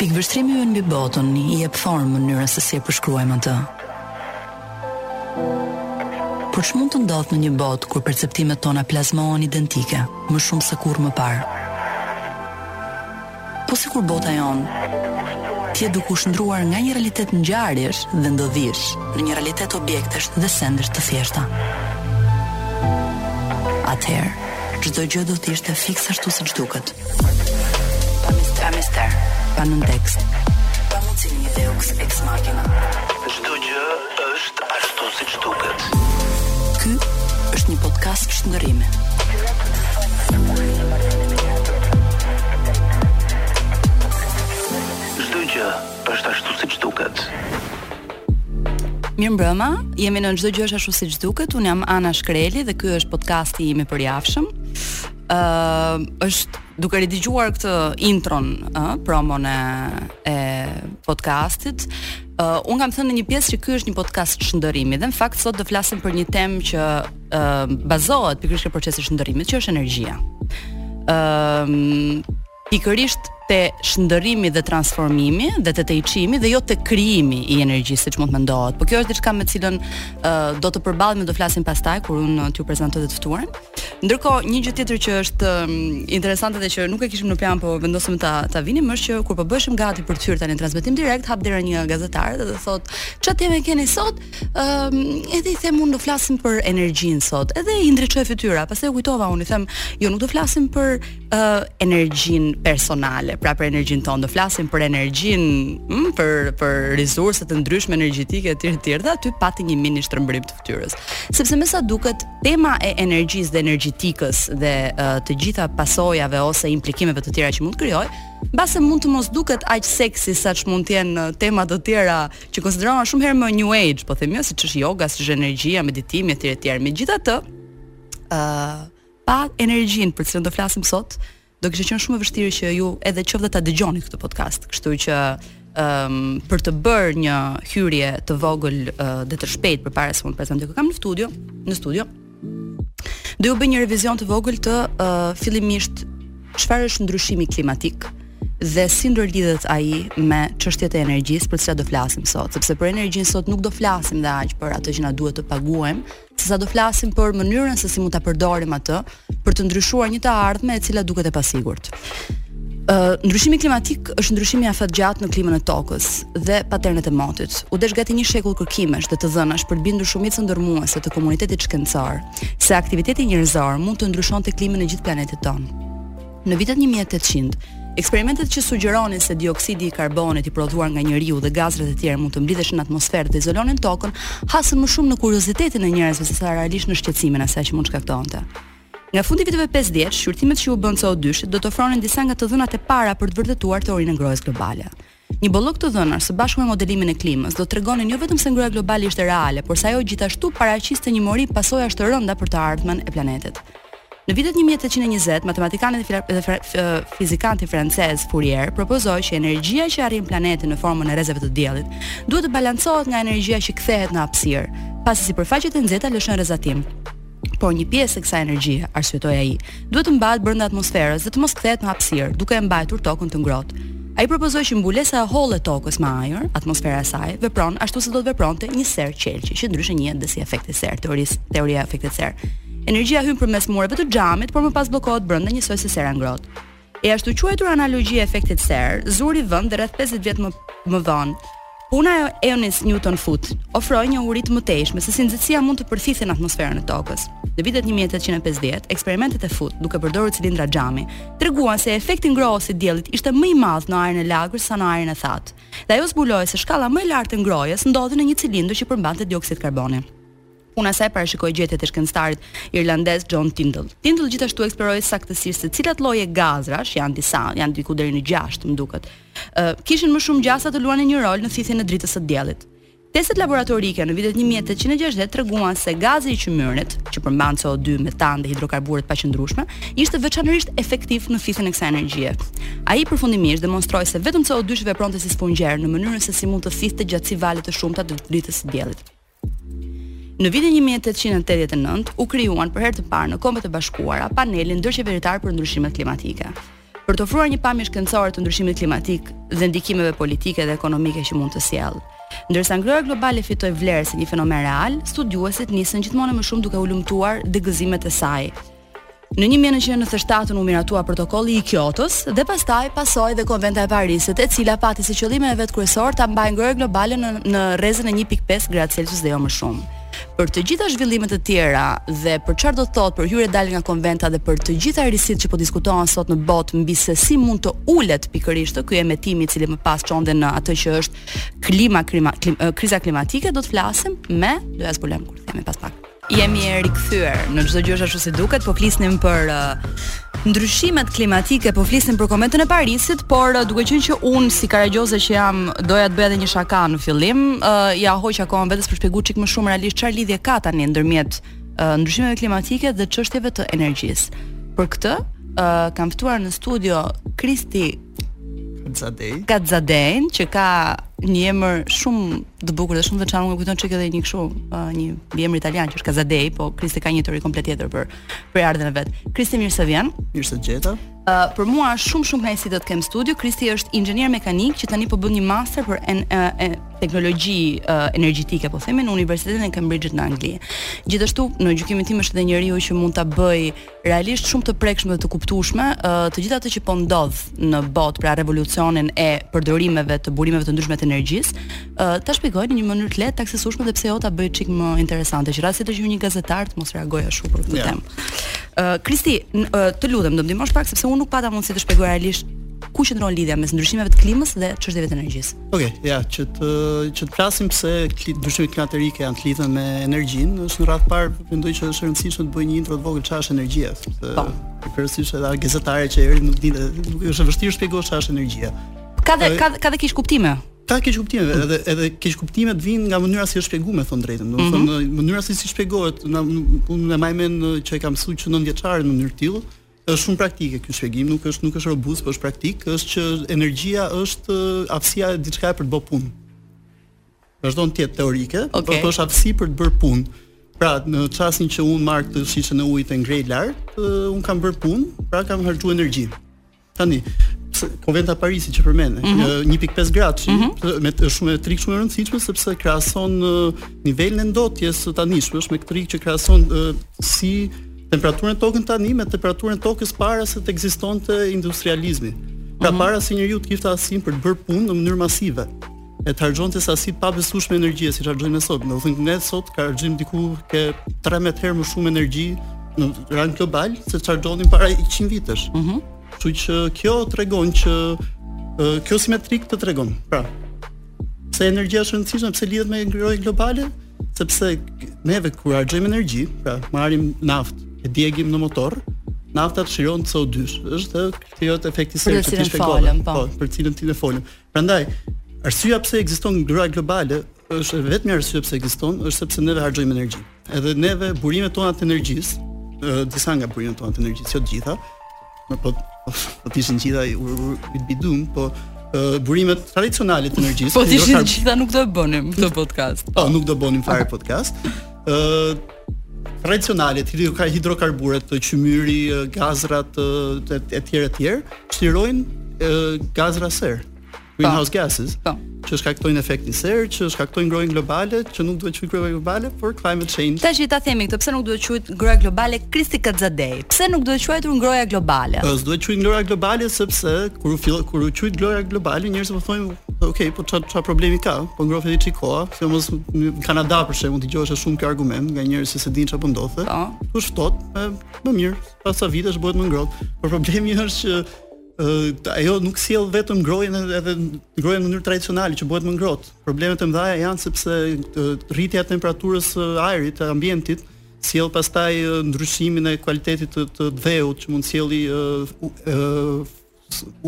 Pikëvështrimi ynë mbi botën i jep formë mënyrës se si e përshkruajmë atë. Por ç'mund të ndodhë në një botë kur perceptimet tona plazmohen identike, më shumë se kurrë më parë? Po sikur bota jonë të jetë duke u shndërruar nga një realitet ngjarjesh dhe ndodhish në një realitet objektesh dhe sendesh të thjeshta. Atëherë, çdo gjë do të ishte fiks ashtu siç duket. Pa mister, pa nëntekst, pa mundësinë e një Deus ex machina. Çdo gjë Është ashtu siç duket. Ky është një podcast shndërrimi. Çdo gjë është ashtu siç duket. Mirëmbrëma, jemi në çdo gjë është ashtu siç duket. Unë jam Ana Shkreli dhe ky është podcasti im i përjavshëm. Ë uh, është duke ridëgjuar këtë intron, ë, uh, promon e e podcastit, Uh, unë kam thënë në një pjesë që ky është një podcast shndërrimi dhe në fakt sot do flasim për një temë që uh, bazohet pikërisht te procesi i shndërrimit, që është energjia. Ëm uh, pikërisht te shndërrimi dhe transformimi dhe te tejçimi dhe jo te krijimi i energjisë siç mund të mendohet. Por kjo është diçka me të cilën uh, do të përballemi e do flasim pastaj kur unë t'ju prezantoj dhe të ftuarin. Ndërkohë, një gjë tjetër që është interesante dhe që nuk e kishim në plan, po vendosëm ta ta vinim është që kur po bëheshim gati për të hyrë tani në transmetim direkt, hap derën një gazetar dhe thotë, "Çfarë temë keni sot?" Ëm, um, edhe i them unë do flasim për energjinë sot. Edhe i ndriçoi fytyra, pastaj u kujtova unë i them, "Jo, nuk do flasim për uh, energjinë personale, pra për energjinë tonë, do flasim për energjinë, mm, për për resurse të ndryshme energjetike etj etj." Dhe aty pati një mini shtrëmbrim fytyrës. Sepse me sa duket, tema e energjisë dhe energjetikës dhe uh, të gjitha pasojave ose implikimeve të tjera që mund të krijojë, mbase mund të mos duket aq seksi saç mund të jenë tema të tjera që konsiderohen shumë herë më new age, po themi, siç është yoga, siç është energjia, meditimi etj etj. Megjithatë, ë uh, pa energjinë për të cilën do flasim sot, do kishte qenë shumë e vështirë që ju edhe qoftë ta dëgjoni këtë podcast. Kështu që um, për të bërë një hyrje të vogël uh, dhe të shpejtë përpara se unë prezantoj kë kam në studio. Do ju bëj një revizion të vogël të uh, fillimisht çfarë është ndryshimi klimatik dhe si ndërlidhet ai me çështjet e energjisë për të cilat do flasim sot, sepse për energjinë sot nuk do flasim dhe aq për atë që na duhet të paguajmë, sesa do flasim për mënyrën se si mund ta përdorim atë për të ndryshuar një të ardhme e cila duket e pasigurt. Uh, ndryshimi klimatik është ndryshimi afatgjatë në klimën e tokës dhe paternet e motit. U desh gati një shekull kërkimesh dhe të dhënash për të bindur shumicën dërrmuese të komunitetit shkencor se aktiviteti njerëzor mund të ndryshonte klimën e gjithë planetit tonë. Në vitet një mijë e tetëqind, eksperimentet që sugjeronin se dioksidi i karbonit i prodhuar nga njeriu dhe gazrat e tjerë mund të mblidheshin në atmosferë dhe izolonin tokën, hasën më shumë në kuriozitetin e njerëzve sesa realisht në shqetësimin e asaj që mund të shkaktonte. Nga fundi i viteve 50, shqyrtimet që iu bënë CO2-shit do të ofronin disa nga të dhënat e para për të vërtetuar teorinë e ngrohjes globale. Një bollëk të dhënash, së bashku me modelimin e klimës, do të tregonin jo vetëm se ngrohja globale ishte reale, por se ajo gjithashtu paraqiste një mori pasojash të rënda për të ardhmen e planetit. Në vitet 1820, matematikani dhe fizikanti francez Fourier propozoi që energjia që arrin planetin në formën e rrezeve të diellit duhet të balancohet nga energjia që kthehet në hapësirë, pasi sipërfaqet e nxehta lëshojnë rrezatim. Por një pjesë e kësaj energjie, arsyetoi ai, duhet të mbahet brenda atmosferës dhe të mos kthehet në hapësirë, duke e mbajtur tokën të ngrohtë. Ai propozoi që mbulesa e hollë e tokës me ajër, atmosfera e saj, vepron ashtu si do të vepronte një serë qelqi, që ndryshe njihet dhe si efekti serë, teorisë, teoria e efektit serë. Energjia hyn përmes mureve të xhamit, por më pas bllokohet brenda njësoj si sera e ngrohtë. E ashtuquajtur analogjia e efektit serë zuri vend dhe rreth 50 vjet më më vonë. Puna e Eunice Newton Foote ofroi njohuri të mëtejshme se si nxehtësia mund të përthithej në atmosferën e Tokës. Në vitet 1850, eksperimentet e Foote, duke përdorur cilindra xhami, treguan se efekti ngrohës i diellit ishte më i madh në ajrin e lagësht sa në ajrin e thatë. Dhe ajo zbuloi se shkalla më e lartë e ngrohjes ndodhi në një cilindër që përmbante dioksid karboni. Puna e saj parashikoi gjetjet e shkencëtarit irlandez John Tyndall. Tyndall gjithashtu eksploroi saktësisht se cilat lloje gazrash janë disa, janë diku deri në 6, më duket. Ë, kishin më shumë gjasa të luanin një rol në thithjen e dritës së diellit. Testet laboratorike në vitet 1860 treguan se gazi i qymyrit, që përmban CO2, metan dhe hidrokarbure të paqëndrueshme, ishte veçanërisht efektiv në thithjen e kësaj energjie. Ai përfundimisht demonstroi se vetëm CO2-shi vepronte si sfungjer në mënyrën se si mund të thithte gjatësi vale të shumta të dritës së diellit. Në vitin 1889 u krijua për herë të parë në Kombet e Bashkuara paneli ndërqeveritar për ndryshimet klimatike. Për të ofruar një pamje shkencore të ndryshimit klimatik dhe ndikimeve politike dhe ekonomike që mund të sjellë. Ndërsa ngrohja globale fitoi vlerë si një fenomen real, studiuesit nisën gjithmonë e më shumë duke hulumtuar degëzimet e saj. Në 1997 u miratua protokolli i Kyotos dhe pastaj pasoi dhe Konventa e Parisit, e cila pati si qëllimin e vet kryesor ta mbajë ngrohjen globale në në rrezen e 1.5 gradë Celsius dhe jo më shumë. Për të gjitha zhvillimet e tjera dhe për çfarë do të thotë për hyrje dalje nga konventa dhe për të gjitha risitë që po diskutohen sot në botë mbi se si mund të ulet pikërisht ky emetim i cili më pas çon dhe në atë që është klima, klima klim, kriza klimatike do të flasim me do ta zbulojmë Kthehemi pas pak. Jemi rikthyer. në Çdo gjë s'është ashtu si duket, po flisnim për ndryshimet klimatike, po flisnim për konventën e Parisit, por uh, duke qenë që unë si karagjoze që jam, doja të bëja edhe një shaka në fillim, uh, ia hoqa kohën vetes për shpjeguar çik më shumë realisht çfarë lidhje ka tani ndërmjet uh, ndryshimeve klimatike dhe çështjeve të energjisë. Për këtë uh, kam ftuar në studio Kristi Katzadej. Katzadej që ka një emër shumë të bukur dhe shumë të veçantë, më kujton çik edhe një kështu, uh, një emër italian që është Casadei, po Kristi ka një histori komplet tjetër për për ardhjen e vet. Kristi mirë se vjen. Mirë se gjeta. Uh, për mua është shumë shumë kënaqësi të të kem studio. Kristi është inxhinier mekanik që tani po bën një master për en, uh, e, teknologji uh, energjitike, po themi në Universitetin e Cambridge-it në Angli. Gjithashtu, në gjykimin tim është edhe njeriu që mund ta bëj realisht shumë të prekshme dhe të kuptueshme, uh, të gjithë atë që po ndodh në botë, pra revolucionin e përdorimeve të burimeve të ndryshme të energjisë, uh, ta shpjegojë në një mënyrë të lehtë, të aksesueshme dhe pse jo ta bëjë çik më interesante, që rasti të gjë një gazetar të mos reagoja shumë për këtë yeah. temë. Kristi, uh, uh, të lutem, do më ndihmosh pak sepse unë nuk pata mundësi të shpjegoj realisht ku qëndron lidhja mes ndryshimeve të klimës dhe çështjeve të energjisë. Okej, okay, ja, që të që të flasim pse ndryshimet klimaterike janë të lidhura me energjinë, është në radhë parë mendoj që është e rëndësishme të bëj një intro të vogël çfarë është energjia, sepse po. përfsisht edhe gazetare që erdhi nuk dinë, është e vështirë të shpjegosh çfarë është energjia. Ka dhe ka ka dhe keqkuptime. Ka keqkuptime, mm. edhe edhe keqkuptimet vijnë nga mënyra si është shpjeguar, me thënë të drejtën. Do të mhm. thotë mënyra si si shpjegohet, unë e maj mend që e kam mësuar që 9-vjeçare në mënyrë të tillë, Është shumë praktik ky shpjegim, nuk është nuk është robust, por është praktik, është që energjia është aftësia e diçka për të bërë punë. Vazhdon të jetë teorike, okay. por po është aftësi për të bërë punë. Pra, në çastin që un marr të shishën e ujit e ngrej lart, un kam bërë punë, pra kam harxhuar energji. Tani, Konventa e Parisit që përmende, mm -hmm. 1.5 gradë, mm -hmm. metrikë shumë e rëndësishme sepse krahason nivelin e ndotjes së tanishme, është metrikë që krahason si Temperaturën e tokës tani me temperaturën e tokës para se të ekzistonte industrializmi. Pra mm -hmm. para se njeriu të kishte aftësinë për të bërë punë në mënyrë masive e të harxhonte sasi të pabesueshme energjie siç harxhojmë sot. Domethënë ne sot ka harxhojmë diku te 13 herë më shumë energji në rang global se ç'harxhonim para 100 vitesh. Mm -hmm. Kështu që kjo tregon që kjo si metrikë të tregon. Pra, Pse energjia është e rëndësishme? Pse lidhet me ngrohjen globale? Sepse neve kur harxhojmë energji, pra marrim naftë, e djegim në motor, nafta çliron CO2. Është krijohet efekti serë që ti shpjegoje. Po. po, për cilën ti ne folëm. Prandaj, arsyeja pse ekziston ngrohja globale është vetëm arsyeja pse ekziston, është sepse neve harxhojmë energji. Edhe neve burimet tona të energjisë, disa nga burimet tona të energjisë, jo të gjitha, më po po, po të ishin të gjitha i i bidum, po burimet tradicionale të energjisë. Po të ishin të gjitha nuk do e bënim këtë podcast. Po nuk do bënim fare podcast. Ë tradicionale të lidhur te hidrokarburet, te qymyri, gazrat etj etj, çlirojnë gazra serë. greenhouse gases, po. që shkaktojnë efektin serë, që shkaktojnë ngrohjen globale, që nuk duhet quajtur ngrohje globale, por climate change. Tashi ta themi këtë, pse nuk duhet quajtur ngrohja globale Kristi Katzadej? Pse nuk duhet quajtur ngrohja globale? Po, duhet quajtur ngrohja globale sepse kur u fill, kur u quajt ngrohja globale, njerëzit po thoshin, "Ok, po çfarë çfarë problemi ka? Po ngrohet edhe çik koha, sidomos në Kanada për shembull dëgjohej shumë ky argument nga njerëz që s'e dinin çfarë po ndodhte. Po. Ku është ftohtë, më mirë, pas sa vitesh bëhet më ngrohtë. Por problemi është që ajo nuk sjell vetëm ngrohjen edhe ngrohjen në mënyrë tradicionale që bëhet më ngrohtë. Problemet e mëdha janë sepse rritja e temperaturës së ajrit të ambientit sjell pastaj ndryshimin e kualitetit të, të dheut që mund të sjelli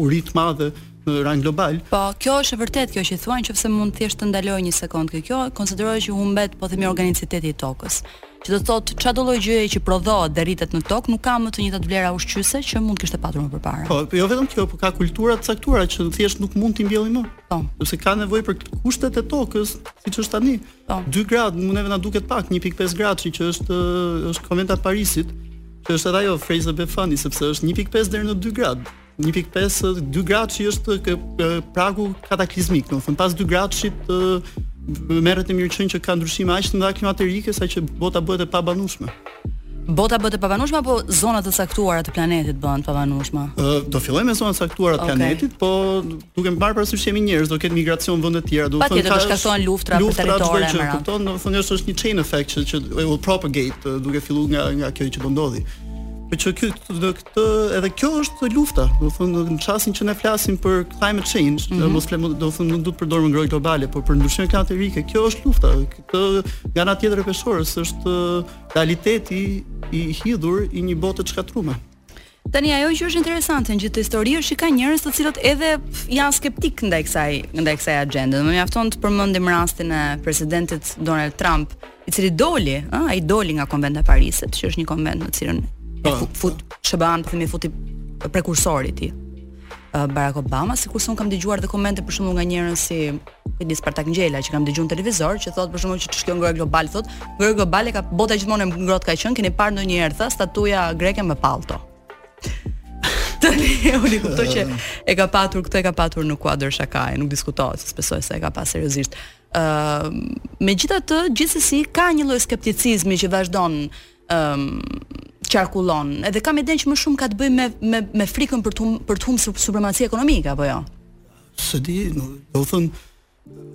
uri të madhe në rang global. Po, kjo është e vërtetë kjo që thua, nëse mund thjesht të ndaloj një sekond. Kjo konsiderohet që humbet, po themi organiciteti i tokës. që do të thotë çado lloj gjëje që prodhohet dhe rritet në tokë nuk ka më të njëjtat vlera ushqyese që mund të kishte patur më përpara. Po, jo vetëm kjo, por ka kultura të caktuara që thjesht nuk mund t'i mbjellim më. Po, sepse ka nevojë për kushtet e tokës, siç është tani. Po. 2 gradë, mund neve na duket pak, 1.5 gradë që është është konventa e Parisit, që është edhe ajo phrase bit funny sepse është 1.5 deri në 2 gradë. 1.5 dy gradëshi është ky, ky, pragu kataklizmik, domethënë pas dy gradëshit të merret e mirëqenë që ka ndryshime aq të mëdha klimaterike sa që bota bëhet e pabanueshme. Bota bëhet e pabanueshme apo zona të caktuara të planetit bëhen të pabanueshme? Ë do filloj me zona të caktuara të okay. planetit, po duke marrë parasysh jemi njerëz, do ketë migracion në vende të tjera, domethënë do shkaktohen luftra për territorin. Luftra kupton, domethënë është është një chain effect që që will propagate duke filluar nga nga kjo që do ndodhi. Po që ky do të edhe kjo është lufta, domethënë në çastin që ne flasim për climate change, mm -hmm. mos flasim domethënë nuk do të përdorim ngrohje globale, por për ndryshime klimatike, kjo është lufta. Këtë nga ana tjetër e peshorës është realiteti i hidhur i një bote të shkatërrume. Tani ajo që është interesante në gjithë këtë histori është që ka njerëz të cilët edhe janë skeptikë ndaj kësaj ndaj kësaj agjende. Më mjafton të përmendim rastin e presidentit Donald Trump, i cili doli, ë, ai doli nga konventa e Parisit, që është një konventë në të cilën po. fut SHBA-n, po themi futi prekursori i tij. Barack Obama, sikurse unë kam dëgjuar dhe komente për shembull nga njerëz si tipi Spartak Ngjela që kam dëgjuar në televizor që thotë për shembull që ç'është kjo ngrohje globale thotë, ngrohje globale ka bota gjithmonë ngrohtë ka qenë, keni parë ndonjëherë tha statuja greke me pallto. Tani e unë kuptoj që e ka patur këtë e ka patur në kuadër shakaje, nuk diskutohet, s'e besoj se e ka pas seriozisht. Ë, megjithatë, gjithsesi ka një lloj skepticizmi që vazhdon ë qarkullon. Edhe kam idenë që më shumë ka të bëjë me me me frikën për të hum, për të humbur supremaci ekonomike apo jo. S'e di, domethënë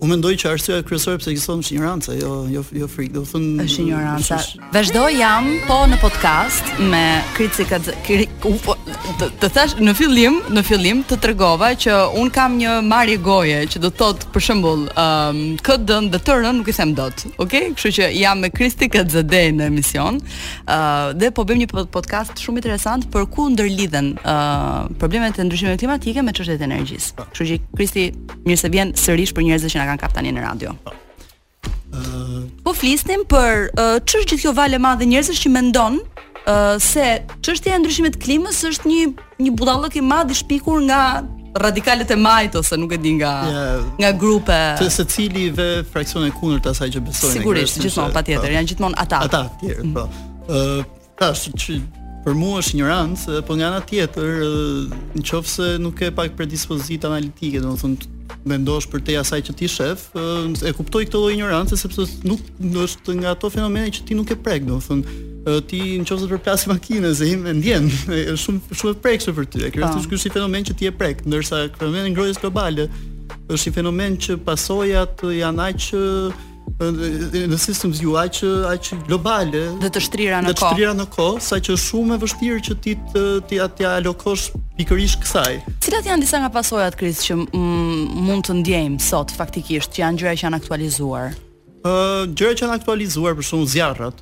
unë mendoj që arsyeja kryesore pse ekziston është injoranca, jo jo jo frikë, domethënë është injoranca. Vazhdo jam po në podcast me Kristi ka të, të thashë në fillim, në fillim të tregova që unë kam një marrje goje që do të thotë për shembull, ëm um, kë-dë-në dhe të-rë-në nuk i them dot. Okej, okay? kështu që jam me Kristi ka zëde në emision. ë uh, dhe po bëjmë një podcast shumë interesant për ku ndërlidhen ë uh, problemet e ndryshimeve klimatike me çështjet e energjisë. Kështu që Kristi mirë se vjen sërish për njerëzit që na kanë kap tani në radio. Po flisnim për ç'është gjithë kjo valë e madhe njerëzish që mendon uh, se çështja e ndryshimit të klimës është një një budallëk i madh i shpikur nga radikalët e majtë ose nuk e di nga ja, nga grupe të secili ve fraksionin e kundërt të asaj që besojnë sigurisht gjithmonë patjetër po. janë gjithmonë ata ata të tjerët po ë uh, Tashi që për mu është injorancë, po nga ana tjetër, në qofë se nuk ke pak predispozitë analitike, domethënë, mendosh përtej asaj që ti shef, e kuptoj këtë lloj injorance sepse nuk është nga ato fenomene që ti nuk e prek, domethënë ti në qoftë se përplas makinën, e sheh e ndjen, është shumë shumë e prekshme për ty. Kjo është një fenomen që ti e prek, ndërsa fenomeni i ngrohjes globale është një fenomen që pasojat janë aq në sistem zgju aq aq globale dhe të shtrira në kohë. Të shtrira në kohë, sa që është shumë e vështirë që ti të t'ia alokosh pikërisht kësaj. Cilat janë disa nga pasojat Kris që mund të ndjejmë sot faktikisht që janë gjëra që janë aktualizuar? Ë uh, gjëra që janë aktualizuar për shembull zjarrat.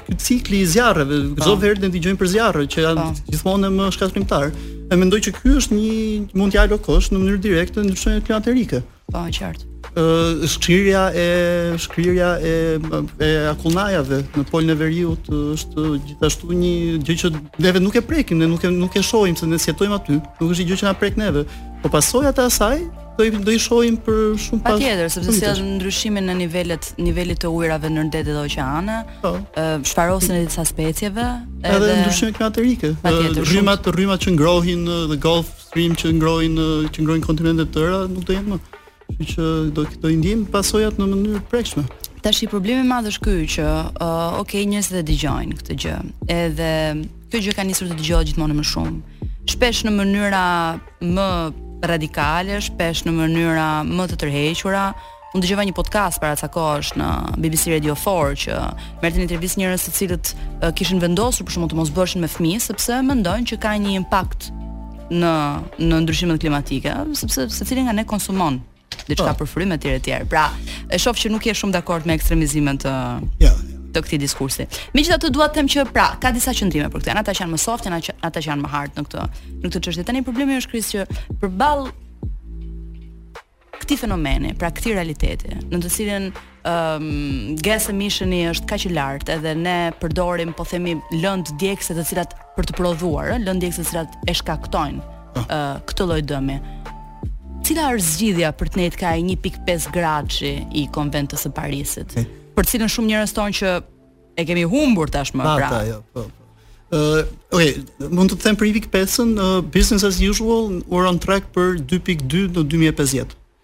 ky cikli i zjarreve, po. çdo verë ne dëgjojmë për zjarre që janë po. gjithmonë më shkatrimtare. Mendoj që ky është një mund t'ia alokosh në mënyrë direkte ndryshimeve klimaterike. Po, qartë. Ë uh, shkrirja e shkrirja e e akullnajave në polin e veriut është gjithashtu një gjë që neve nuk e prekim, ne nuk e nuk e shohim se ne s'jetojmë aty. Nuk është një gjë që na prek neve. Po pasojat e asaj do i do i shohim për shembull pas. Patjetër, sepse siç është ndryshimi në nivelet nivelit të ujërave në dete dhe oqeane, po. ë shfarosjen e disa specieve, edhe, edhe ndryshime klimatike. Patjetër, rrymat, rrymat që ngrohin në Gulf Stream që ngrohin në që ngrohin kontinente të tëra nuk do jenë më. Kështu që do do i ndijmë pasojat në mënyrë të prekshme. Tashi problemi i madh është ky që uh, okay njerëzit e dëgjojnë këtë gjë. Edhe kjo gjë ka nisur të dëgjohet gjithmonë më shumë shpesh në mënyra më radikale, shpesh në mënyra më të tërhequra. Unë dëgjova një podcast para ca kohësh në BBC Radio 4 që merrte në intervistë njerëz të cilët kishin vendosur për shembull të mos bëheshin me fëmijë sepse mendojnë që ka një impakt në në ndryshimet klimatike, sepse secili nga ne konsumon diçka për frymë etj etj. Pra, e shoh që nuk je shumë dakord me ekstremizimin të ja, të këtij diskursi. Megjithatë dua të them që pra ka disa qëndrime për këtë. Janë ata që janë më soft, janë ata që janë më hard në këtë në këtë çështje. Tani problemi është Kris që përball këtij fenomeni, pra këtij realiteti, në të cilën um, gas emissioni është kaq i lartë edhe ne përdorim po themi lëndë djegëse të cilat për të prodhuar, ë lëndë djegëse të cilat e shkaktojnë ë ah. uh, këtë lloj dëmi. Cila është zgjidhja për të ndejt te 1.5 gradëshi i konventës së Parisit? E. Për cilën shumë njerëz thonë që e kemi humbur tashmë pra. Ata, jo, po. po. Ë, uh, okay, mund të them për 1.5-ën, uh, business as usual, we're on track për 2.2 në 2050.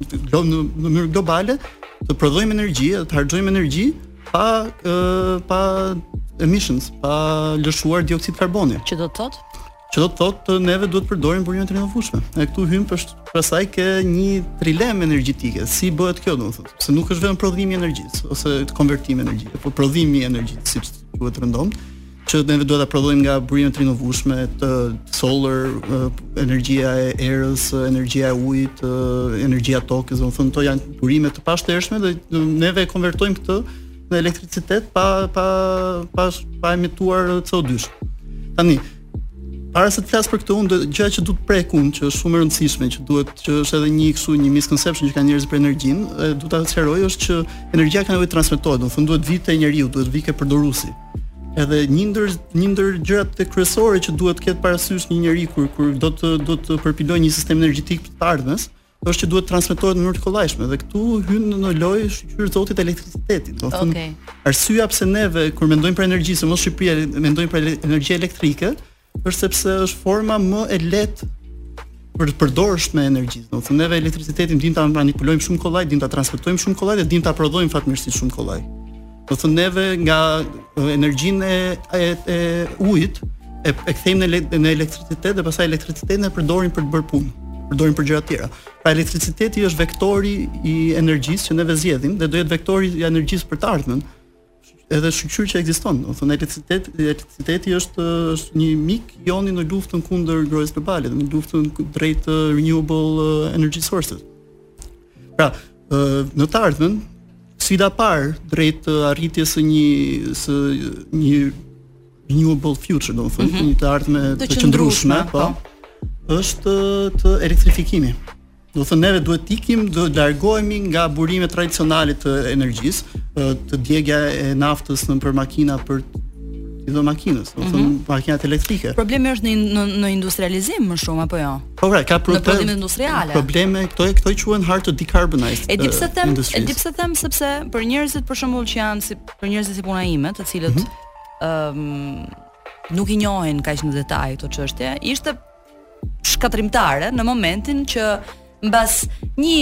në në mënyrë globale të prodhojmë energji dhe të harxojmë energji pa e, pa emissions, pa lëshuar dioksid karboni. Që do të thotë? Që do të thotë neve duhet të përdorim burime të rinovueshme. E këtu hyn pastaj ke një trilemë energjetike. Si bëhet kjo, domethënë, se nuk është vetëm prodhimi i energjisë ose konvertimi i energjisë, por prodhimi i energjisë, siç quhet rëndom. që neve duhet ta prodhojmë nga burime të rinovueshme, solar, energjia e erës, energjia e ujit, energjia e tokës, domethënë to janë burime të pashtershme dhe neve e konvertojmë këtë në elektricitet pa pa pa pa emituar CO2. Tani, para se të flas për këtë, një gjë që duhet prekun, që është shumë e rëndësishme, që duhet që është edhe një kështu një misconception që kanë njerëzit për energjinë, duhet ta sqaroj është që energjia ka nevojë të transmetohet, domethënë duhet vij te njeriu, duhet vij te përdoruesi. Edhe një ndër një ndër gjërat kryesore që duhet të ketë parasysh një njeri kur kur do të do të përpilojë një sistem energjetik të të ardhmes, është që duhet transmetohet në mënyrë të kollajshme dhe këtu hyn në lojë shyqyr Zotit elektriciteti. Domethënë okay. arsyeja pse neve kur mendojmë për energji, sidomos Shqipëria mendojmë për energji elektrike, është sepse është forma më e lehtë e përdorshme e energjisë. Domethënë neve elektricitetin dimë ta manipulojmë shumë kollaj, dimë ta transportojmë shumë kollaj dhe dimë ta prodhojmë fatmirësisht shumë kollaj. Domethënë neve nga energjinë e, e, e ujit e, e kthejmë në, në elektricitet dhe pastaj elektricitetin e përdorim për të bërë punë përdorim për gjëra të tjera. Pra elektriciteti është vektori i energjisë që neve zgjedhim dhe do jetë vektori i energjisë për të ardhmen. edhe shyqyr që ekziston, domethënë elektricitet, elektriciteti është është një mik joni në luftën kundër ngrohjes globale, në luftën drejt renewable energy sources. Pra, në të ardhmen sfida e parë drejt arritjes së një së një renewable future, domethënë mm -hmm. një të ardhme të, të qëndrueshme, po, po, është të elektrifikimi. Domethënë neve duhet të ikim, do të largohemi nga burimet tradicionale të energjisë, te djegja e naftës nëpër makina përdor makinës, domethënë mm -hmm. makinat elektrike. Problemi është në në, në industrializim më shumë apo jo? Po pra, ka probleme. Në prodhime industriale. Probleme këto këto i quhen hard to decarbonize. E di pse e them, e di pse them sepse për njerëzit për shembull që janë si për njerëzit si puna ime, të cilët mhm. ëm mm -hmm. um, nuk i njohin kaq në detaj këto çështje, ishte shkatërrimtare në momentin që mbas një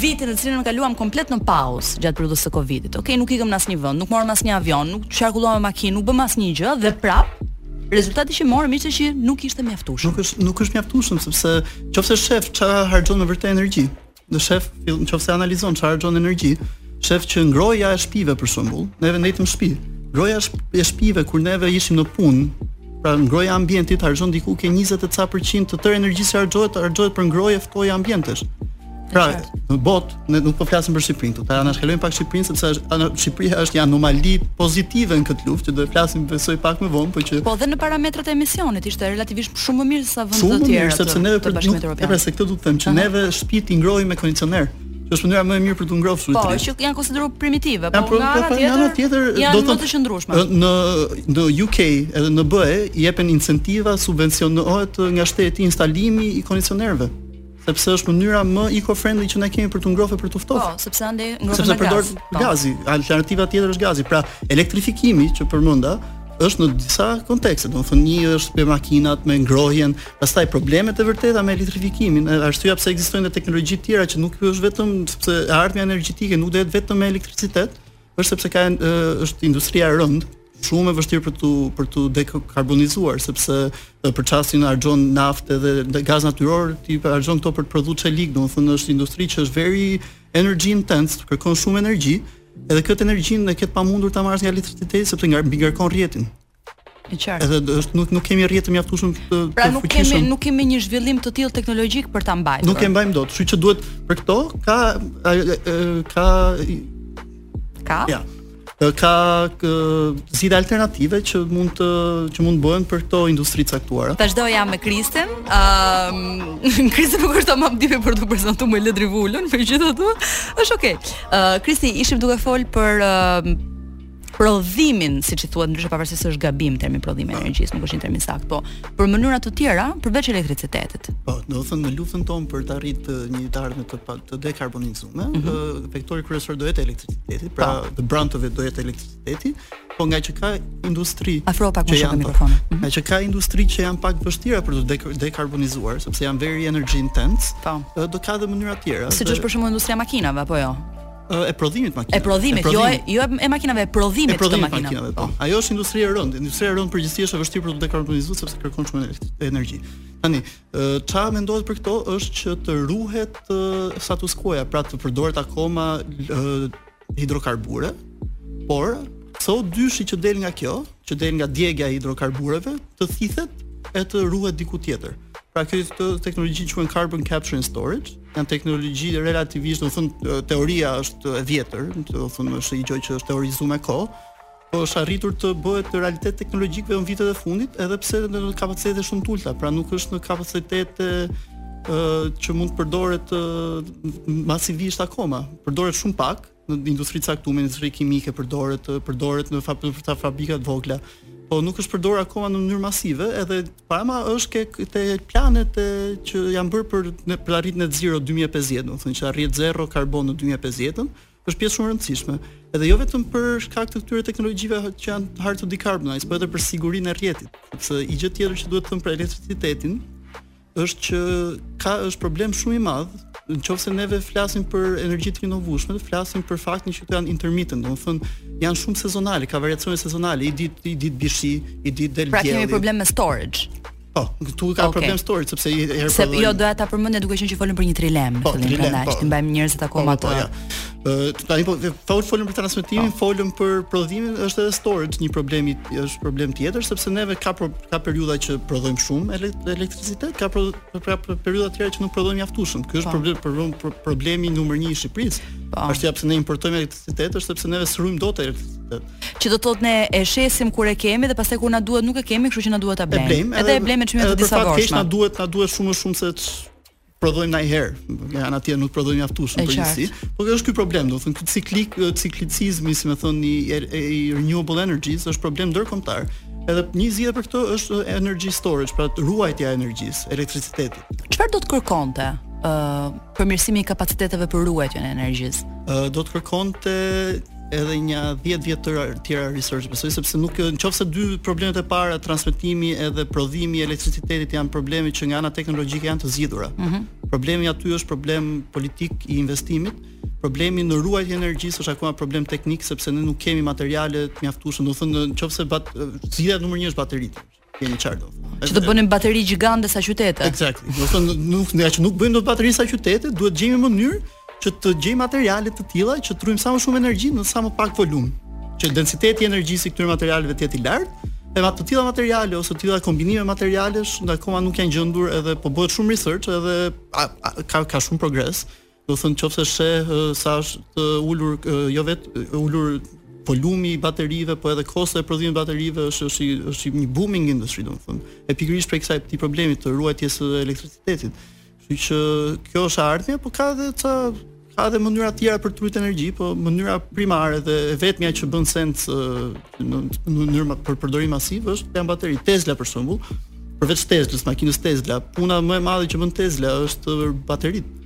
viti në cilin e kaluam komplet në pauzë gjatë periudhës së Covidit. Okej, okay, nuk ikëm në asnjë vend, nuk morëm asnjë avion, nuk qarkulluam me makinë, nuk bëmë asnjë gjë dhe prapë rezultati që morëm ishte që nuk ishte i mjaftueshëm. Nuk është nuk është mjaftueshëm sepse nëse shef çfarë harxhon në vërtetë energji. Në shef, në qoftë se analizon çfarë harxhon energji, shef që ngrohja e shtëpive për shembull, neve ndejtëm në shtëpi. Ngrohja e shtëpive kur neve ishim në punë, pra ngrohja e ambientit harxhon diku ke 20 e ca për qind të tërë energjisë që harxhohet, harxhohet për ngrohje ftohje ambientesh. Pra, në botë, ne nuk po flasim për Shqipërinë, do ta anashkalojmë pak Shqipërinë sepse është ana Shqipëria është një anomali pozitive në këtë luftë që do të flasim besoj pak më vonë, por që Po dhe në parametrat e emisionit ishte relativisht Shumë më mirë sa vendet e tjera. Shumë më mirë sepse neve për të nuk e se këtë dua të them që neve shtëpitë i ngrohim me kondicioner. Që është mënyra më e mirë për të ngrohur shtëpinë. Po, që janë konsideruar primitive, po, po nga ana po, tjetër, tjetër janë domethënë të qëndrueshme. Në në UK edhe në BE jepen incentiva, subvencionohet nga shteti instalimi i kondicionerëve. Sepse është mënyra më eco-friendly që ne kemi për t'u ngrohur dhe për t'u ftohur. Po, sepse andej ngrohet me gaz. Sepse po. gazi, alternativa tjetër është gazi. Pra, elektrifikimi që përmenda është në disa kontekste, domethënë një është për makinat me ngrohjen, pastaj problemet e vërteta me elektrifikimin, arsyeja pse ekzistojnë edhe teknologji të tjera që nuk është vetëm sepse e ardhmja energjetike nuk do të jetë vetëm me elektricitet, është sepse ka është industria e rëndë, shumë e vështirë për t'u për t'u dekarbonizuar sepse për çastin harxhon naftë dhe gaz natyror ti harxhon këto për të prodhuar çelik, domethënë është industri që është very energy intense, kërkon shumë energji, edhe këtë energjinë e ke të pamundur ta marrësh nga elektriciteti sepse nga mbingarkon rrjetin. E qartë. Edhe është nuk nuk kemi rrjet të mjaftueshëm të fuqishëm. Pra nuk kemi nuk kemi një zhvillim të tillë teknologjik për ta mbajtur. Nuk e mbajmë dot, kështu që duhet për këto ka ka ka Ja. Ka zgjidhje alternative që mund të që mund të bëhen për këto industri të caktuara. Tash do jam me Kristin. Ëm um, Kristi nuk është tamam dive për të prezantuar me Ledri Vulën, megjithatë është okay. Ë uh, Kristi ishim duke fol për uh, prodhimin, siç i thuhet ndryshe pavarësisht se është gabim termi prodhim i energjisë, nuk është një term i saktë, po për mënyra të tjera përveç elektricitetit. Po, domethënë në luftën tonë për të arritur uh, një të ardhme të pa, të dekarbonizuar, mm -hmm. vektori uh, kryesor do jetë elektriciteti, pra pa. Po. të brandeve do jetë elektriciteti, po ngaqë ka industri afro pak më shumë mikrofon. Mm -hmm. Ngaqë ka industri që janë pak të vështira për t'u dekarbonizuar, sepse janë very energy intense, pa. Po. Uh, do ka edhe mënyra të tjera. Siç është për shembull industria e makinave apo jo? e prodhimit makinave. E prodhimit, jo e jo e makinave, e prodhimit, e prodhimit të makinave. Po. po. Ajo është industria e rëndë. Industria e rëndë përgjithësisht është e vështirë për t'u dekarbonizuar sepse kërkon shumë energji. Tani, ça mendohet për këto është që të ruhet status quo-ja, pra të përdoret akoma hidrokarbure, por CO dyshi që del nga kjo, që del nga djegja e hidrokarbureve, të thithet e të ruhet diku tjetër. Pra kjo teknologji quhet carbon capture and storage, janë teknologji relativisht, domethënë teoria është e vjetër, domethënë është një gjë që është teorizuar me kohë, po është arritur të bëhet realitet teknologjik vetëm vitet e fundit, edhe pse në kapacitete shumë të ulta, pra nuk është në kapacitete ë që mund të përdoret masivisht akoma. Përdoret shumë pak, në industri të caktuara, industri kimike përdoret, përdoret në fabri, fabrika të vogla. Po nuk është përdorur akoma në mënyrë masive, edhe pra më është ke këto planet e, që janë bërë për në për të arrit net zero 2050, domethënë që arrihet zero karbon në 2050-ën, është pjesë shumë e rëndësishme. Edhe jo vetëm për shkak të këtyre teknologjive që janë hard to decarbonize, por edhe për sigurinë e rrjetit, sepse i gjë tjetër që duhet të them për elektricitetin, është që ka është problem shumë i madh në qoftë se neve flasim për energji të rinovueshme, flasim për faktin që janë intermittent, domethënë janë shumë sezonale, ka variacione sezonale, një ditë një ditë bie shi, një ditë del pra dielli. Pra kemi problem me storage. Po, këtu ka okay. problem storage sepse njëherë po. Se jo doja ta përmend duke qenë që folëm për një trilemë, po, trilemë, prandaj po. t'i mbajmë njerëzit akoma po, po, po, po, tani po fol folëm për transmetimin, po. folëm për prodhimin, është edhe storage një problem i është problem tjetër sepse neve ka pro, ka periudha që prodhojmë shumë elektricitet, ka pro, pra, pra, periudha tjera që nuk prodhojmë mjaftueshëm. Ky është po. problem problem problemi numër 1 i Shqipërisë. Po. Arsyeja pse ne importojmë elektricitet është sepse neve s'rujmë dot elektricitet. Që do thotë ne e shesim kur e kemi dhe pastaj kur na duhet nuk e kemi, kështu që na duhet ta blejmë. Edhe e blejmë me çmime të disfavorshme. Për fat keq na duhet na duhet shumë më shumë se prodhojmë nganjëherë, nga ana tjetër nuk prodhojmë mjaftueshëm përgjithësisht. Po kjo është ky problem, domethënë ky ciklik, ciklicizmi, si me thënë i, i renewable energies është problem ndërkombëtar. Edhe një zgjidhje për këtë është energy storage, pra ruajtja e energjisë, elektricitetit. Çfarë do të kërkonte ë uh, përmirësimi i kapaciteteve për ruajtjen e energjisë? Ë uh, do të kërkonte edhe nja 10 vjet të tjera research besoj sepse nuk në qoftë se dy problemet e para transmetimi edhe prodhimi i elektricitetit janë probleme që nga ana teknologjike janë të zgjidhura. Mm -hmm. Problemi aty është problem politik i investimit. Problemi në ruajtjen e energjisë është akoma problem teknik sepse ne nuk kemi materiale të mjaftueshme, domethënë në qoftë se bat zgjidhja numër 1 është bateritë. Jeni qartë. Që të bënim bateri gjigante sa qytete. Exactly. Domethënë nuk ne që nuk bëjmë dot bateri sa qytete, duhet gjejmë një mënyrë që të gjejmë materiale të tilla që të ruajmë sa më shumë energji në sa më pak volum. Që densiteti i energjisë i këtyre materialeve të jetë i lartë, ama të tilla materiale ose të tilla kombinime materialesh, ndaj akoma nuk janë gjendur edhe po bëhet shumë research edhe a, a, ka ka shumë progres Domethënë në qoftë se sheh sa është ulur jo vetëm ulur volumi i baterive, po edhe kostoja e prodhimit të baterive është është i është një booming industry, domethënë. E pikërisht prej kësaj, këtij problemit të ruajtjes së elektricitetit. Kështu që kjo është e ardhmja, po ka edhe ca ka edhe mënyra të tjera për të ruajtur energji, po mënyra primare dhe e vetmja që bën sens në mënyrë për përdorim masiv është janë bateri Tesla për shembull. Përveç Teslës, makinës Tesla, puna më e madhe që bën Tesla është bateritë.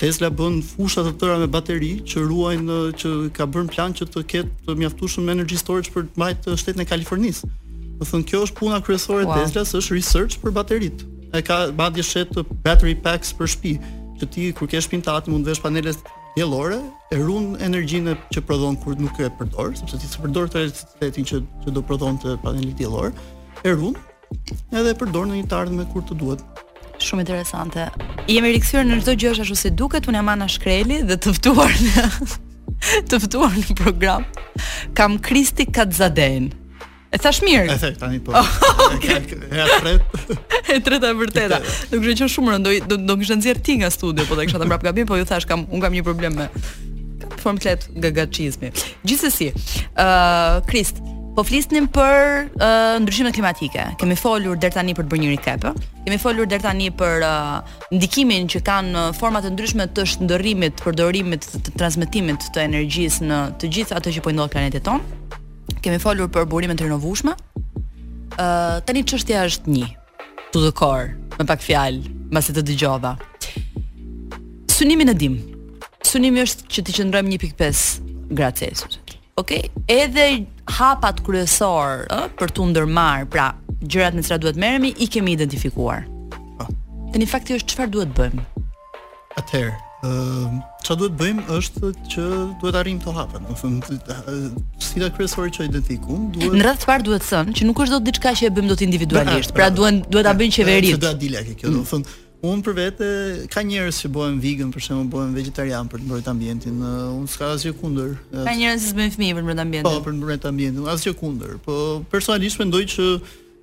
Tesla bën fusha të tëra me bateri që ruajnë që ka bërë plan që të ketë të mjaftueshëm energy storage për të mbajtur shtetin e Kalifornisë. Domethënë kjo është puna kryesore e wow. Teslas, është research për bateritë. Ai ka madje shet battery packs për shtëpi, që ti kur ke shtëpinë tënde mund të vesh panele diellore e ruan energjinë që prodhon kur nuk e përdor, sepse ti s'përdor tërë elektricitetin që që do prodhonte paneli diellor, e ruan edhe e përdor në një të ardhme kur të duhet. Shumë interesante. Jemi rikthyer në çdo gjë ashtu si duket, unë jam Ana Shkreli dhe të ftuar në të ftuar në program kam Kristi Katzaden. E thashë mirë. E the tani po. Okej. E tret. E treta e vërteta. Do kishte qenë shumë rëndë, do më kishe nxjerrë ti nga studio, po ta kisha thënë prapë gabim, po ju thashë kam unë kam një problem me formë të lehtë gagaçizmi. Gjithsesi, ë uh, Krist, po flisnim për uh, ndryshimet klimatike. Kemi folur deri tani për të bërë një recap. Kemi folur deri tani për uh, ndikimin që kanë forma të ndryshme të shndërrimit, përdorimit, të transmetimit të energjisë në të gjithë ato që po i ndodhin planetit tonë. Kemi folur për burime të rinovueshme. Ë uh, tani çështja është një. To the core, me pak fjalë, mbasi të dëgjova. Synimin e dimë. Synimi është që të qëndrojmë 1.5 gradë Celsius. Ok, edhe hapat kryesorë, ë, për t'u ndërmarrë, pra gjërat me të cilat duhet merremi i kemi identifikuar. Po. Tani fakti është çfarë duhet bëjmë. Atëherë, çfarë duhet bëjmë është që duhet arrijmë këto hapa. Domethënë sfida kryesore që identifikoj duhet Në radhë të parë duhet thënë që nuk është dot diçka që e bëjmë dot individualisht. Pra duhen duhet ta bëjnë qeveritë. Ça do me thënë kjo, domethënë Un për vete ka njerëz që bëhen vegan, për shembull bëhen vegetarian për të mbrojtur ambientin. Uh, un s'kam asgjë kundër. Ka njerëz që bëjnë fëmijë për të mbrojtur ambientin. Po, për të mbrojtur ambientin, asgjë kundër. Po personalisht mendoj që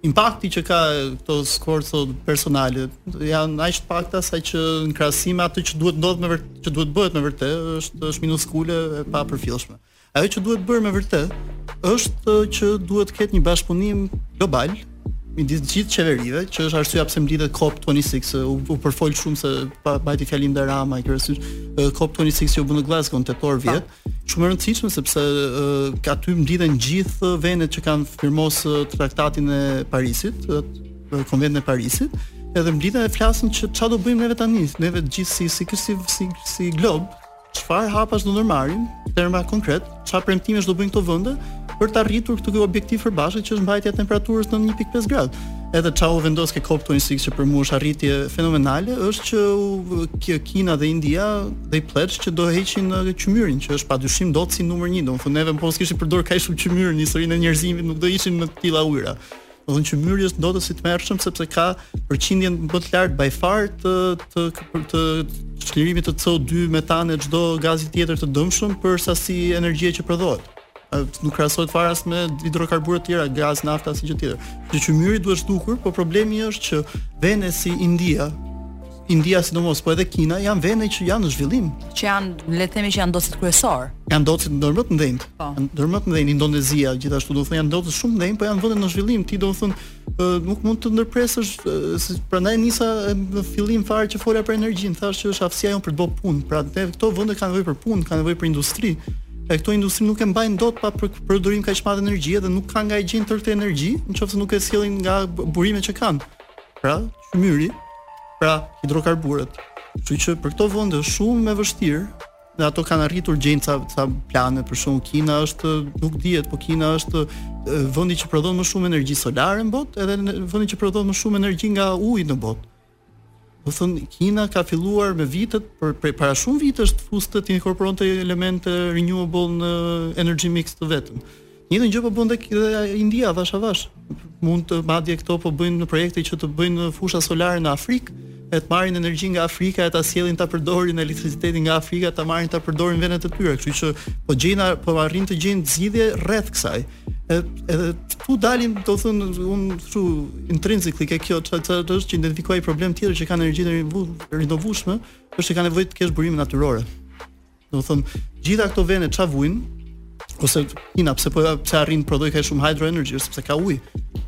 Impakti që kanë këto sforco personale janë aq të pakta sa që në krahasim me atë që duhet ndodhë me vërtet, që duhet bëhet me vërtet, është është minuskule e papërfillshme. Ajo që duhet bërë me vërtet është që duhet të ketë një bashkëpunim global midis gjithë qeverive, që është arsyeja pse mblidhet COP26, u, u përfol shumë se pse mbajti fjalim dhe Rama, kryesisht COP26 që u bë në Glasgow në tetor vjet. Shumë e rëndësishme sepse uh, aty mblidhen gjithë vendet që kanë firmos traktatin e Parisit, konventën e Parisit, edhe mblidhen e flasin që ça do bëjmë neve tani, neve gjithë si si si, si, si glob, çfarë hapash do ndërmarrim, terma konkret, ça premtimesh do bëjnë këto vende për të arritur këtë objektiv të përbashkët që është mbajtja e temperaturës në 1.5 gradë. Edhe ça u vendos ke COP26 që për mua është arritje fenomenale, është që u, kjo Kina dhe India dhanë pledge që do heqin uh, qymyrin, që është padyshim ndotësi numër 1, domethënë neve po s'kishim përdor kaq shumë qymyr në historinë e njerëzimit, nuk do ishim në të tilla ujëra. Domethënë qymyri është ndotës i tmerrshëm sepse ka përqindjen më të lartë by far të të të, të çlirimit të CO2 metan e çdo gazi tjetër të dëmshëm për sasi energjie që prodhohet. nuk krahasohet fare as me hidrokarbure të tjera, gaz, naftë asnjë gjë tjetër. Që qymyri duhet zhdukur, po problemi është që vende si India, India sidomos, po edhe Kina janë vende që janë në zhvillim, që janë le të themi që janë ndotësit kryesorë. Janë ndotësit ndër më të mëdhenjtë. Po. Ndër më të mëdhenjtë Indonezia, gjithashtu domethënë janë ndotës shumë të mëdhenj, po janë vende në zhvillim, ti domethënë nuk mund të ndërpresësh se prandaj nisa në fillim fare që fola për energjinë, thashë që është aftësia jonë për të bërë punë. Pra këto vende kanë nevojë për punë, kanë nevojë për industri. E këto industri nuk e mbajnë dot pa përdorim kaq të madh energjie dhe nuk kanë nga e gjejnë tërë këtë energji, nëqoftëse nuk e sjellin nga burimet që kanë. Pra, qymyri, pra hidrokarburet. Kështu që për këto vende është shumë e vështirë dhe ato kanë arritur të gjejnë ca ca plane për shembull Kina është nuk dihet po Kina është vendi që prodhon më shumë energji solare në botë edhe vendi që prodhon më shumë energji nga uji në botë. Domethënë Kina ka filluar me vite për prej para shumë vitesh të fuste të inkorporonte elemente renewable në energy mix të vetin. Njëtën gjë po bën dhe India avash avash. Mund të madje këto po bëjnë projekte që të bëjnë fusha solare në Afrikë, e të marrin energji nga Afrika e ta sjellin ta përdorin elektricitetin nga Afrika ta marrin ta përdorin në vendet e tyre, kështu që po gjejnë po arrin të gjejnë zgjidhje rreth kësaj. Edhe tu dal, do të thotë, un kështu intrinsically ke kjo çfarë është që identifikoj problem tjetër që kanë energjitë e rinovueshme, është që kanë nevojë të kesh burime natyrore. Do të thotë, gjithë këto vende çfarë vuajnë ose Kina pse po pse arrin prodhon kaq shumë hydro energy sepse ka ujë.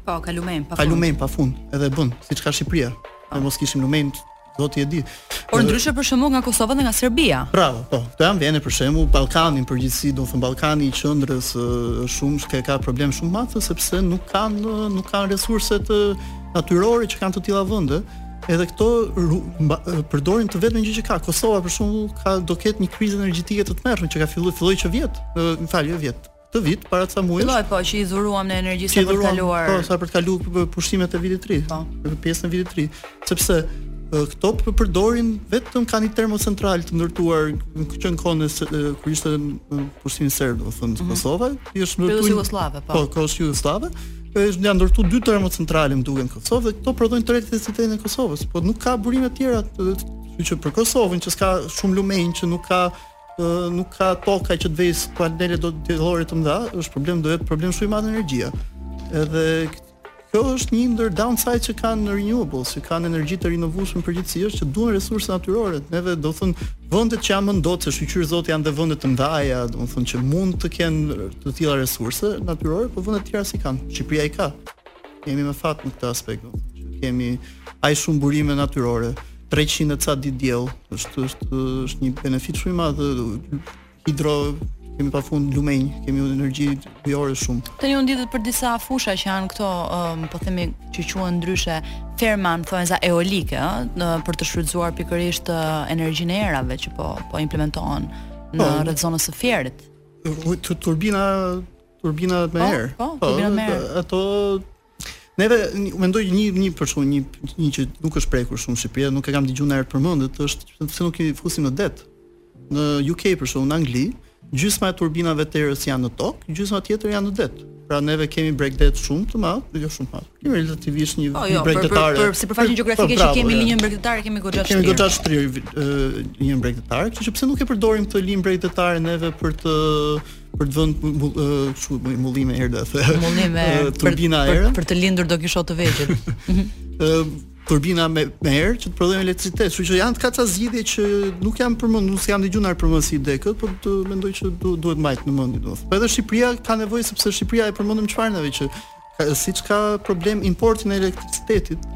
Po, ka lumenj pa fund. Ka lumenj pa fund, edhe bën, siç ka Shqipëria. Ne mos kishim lumenj, do ti e di. Por ndryshe për shembull nga Kosova dhe nga Serbia. Bravo, po. Këto janë vende për shembull Ballkani në përgjithësi, do të thotë Ballkani i qendrës shumë që ka problem shumë madh sepse nuk kanë nuk kanë resurset natyrore që kanë të tilla vende. Edhe këto përdorin të vetmen gjë që ka. Kosova për shembull ka do ketë një krizë energjetike të tmerrshme që ka filluar filloi që vjet, më fal, jo vjet, sivjet para ca muajsh. Filloi po që i dhuruam ne energji sa për të kaluar. Po, sa për të kaluar pushimet e vitit të ri. Po. Në pjesën e vitit të ri, sepse këto po përdorin vetëm kanë një termocentral të ndërtuar që në kohën e kur ishte në pushtimin serb, do të thotë mm -hmm. Kosova, i është ndërtuar Jugosllavia, po. Po, kohës Jugosllavia. është janë ndërtu dy termocentrale më duken në Kosovë dhe këto prodhojnë të elektricitetin e Kosovës, po nuk ka burime të tjera, kështu që për Kosovën që s'ka shumë lumenj që nuk ka nuk ka toka që të vejë panele diellore të mëdha, është problem do jetë problem shumë i madh energjia. Edhe kjo është një ndër downside që kanë renewables, që kanë energjitë e rinovueshme në përgjithësi është që duan resurse natyrore. Neve do të thotë vendet që janë më ndotëse shyqyr zoti janë dhe vende të mëdha, do të thotë që mund të kenë të tilla resurse natyrore, por vendet e tjera s'i kanë. Shqipëria i ka. Jemi me fat në këtë aspekt, do të thotë. Kemi aq shumë burime natyrore, 300 e ca ditë diell, është është është një benefit shumë i madh hidro kemi pa fund lumenj, kemi energji ujore shumë. Tani dihet për disa fusha që janë këto, um, po themi që quhen ndryshe ferma në thonjza eolike, ë, për të shfrytzuar pikërisht energjinë e erave që po po implementohen në po. rreth zonës së Fierit. turbina turbina me po, erë. Po, po, turbina me erë. Ato Neve mendoj një një për shembull një një që nuk është prekur shumë në Shqipëri, nuk e kam dëgjuar ndonjëherë të përmendet, është pse nuk i fusim në det. Në UK për shembull në Angli, gjysma e turbinave të erës janë në tokë, gjysma tjetër janë në det. Pra neve kemi bregdet shumë të madh, jo shumë të madh. Kemi relativisht një oh, jo, bregdet. Për, për, për sipërfaqen gjeografike që kemi linjën bregdetare kemi goxha shtrirë. Kemi goxha shtrirë linjën bregdetare, kështu që pse nuk e përdorim këtë linjë bregdetare neve për të për të vënë kështu uh, mullinj me erë dhe atë. Mullinj me turbina për, për, për të lindur Don Kishotë të vegjël. turbina me me erë që të prodhojnë elektricitet, kështu që janë kaq zgjidhje që nuk janë përmend, nuk janë dëgjuar as përmend si ide këtu, por mendoj që du, duhet mbajt në mendje domethënë. Po edhe Shqipëria ka nevojë sepse Shqipëria e përmendëm çfarë neve që siç ka problem importin e elektricitetit,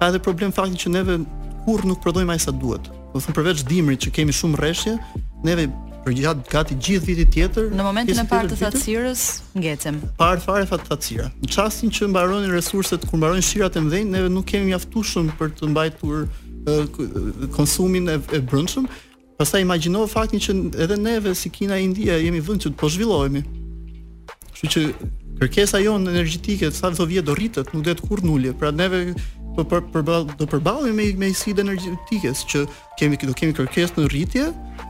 ka edhe problem faktin që neve kurrë nuk prodhojmë aq sa duhet. Domethënë përveç dimrit që kemi shumë rreshje, neve përgjatë gati gjithë vitit tjetër. Në momentin e parë të thatësirës ngecim. Parë fare fat thatësira. Në çastin që mbarojnë resurset, kur mbarojnë shirat e mëdhenj, neve nuk kemi mjaftueshëm për të mbajtur konsumin e, e brendshëm. Pastaj imagjino faktin që edhe neve si Kina e India jemi vend që po zhvillohemi. Kështu që kërkesa jonë energjetike sa do vijë e do rritet, nuk do ketë kurrë ulje. Pra neve do për, për, do përballemi me me sfidë energjetike që kemi do kemi kërkesë në rritje,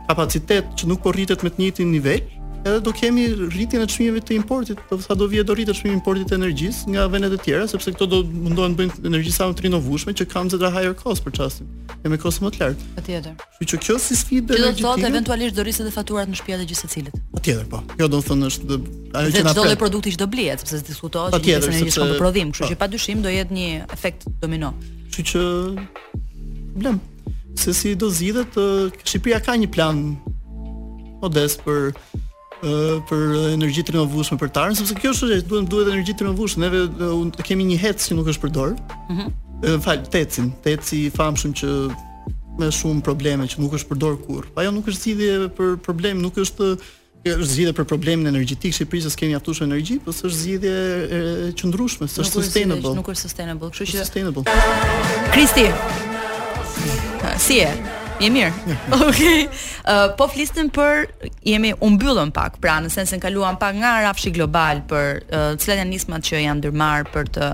kapacitet që nuk po rritet me të njëjtin nivel, edhe do kemi rritjen e çmimeve të importit, do sa do vijë e do rritet çmimi i importit të energjisë nga vendet e tjera, sepse këto do mundohen të bëjnë energji sa më të rinovueshme që kanë zëra higher cost për çastin, e me kosto më të lartë. Patjetër. Kështu që kjo si sfidë energjetike. Do të thotë eventualisht do rriten edhe faturat në shtëpiat e gjithsecilit. Patjetër po. Kjo domethënë është dhe ajo që na pret. Çdo lloj produkti që do blihet, sepse s'diskutohet që është një shkop prodhim, kështu që padyshim do jetë një efekt domino. Kështu që problem se si do zgjidhet, Shqipëria ka një plan modest për për energji të rinovueshme pra të tërën, sepse kjo është që duhet duhet energji të rinovueshme. Neve uh, kemi një hec që nuk është përdor. Ëh. Më fal, tecin, teci i famshëm që me shumë probleme që nuk është përdor kurrë. Ajo nuk është zgjidhje për problem, nuk është, jo, është zgjidhje për problemin energjetik Shqipërisë, s'kemi mjaftushëm energji, por s'është zgjidhje e qëndrueshme, është sustainable. Nuk është sustainable, kështu që sustainable. Kristi. Si je? Je mirë. Okej. Okay. Uh, po flisnim për jemi u mbyllëm pak, pra në sensin kaluam pak nga rafshi global për uh, cilat janë nismat që janë ndërmarr për të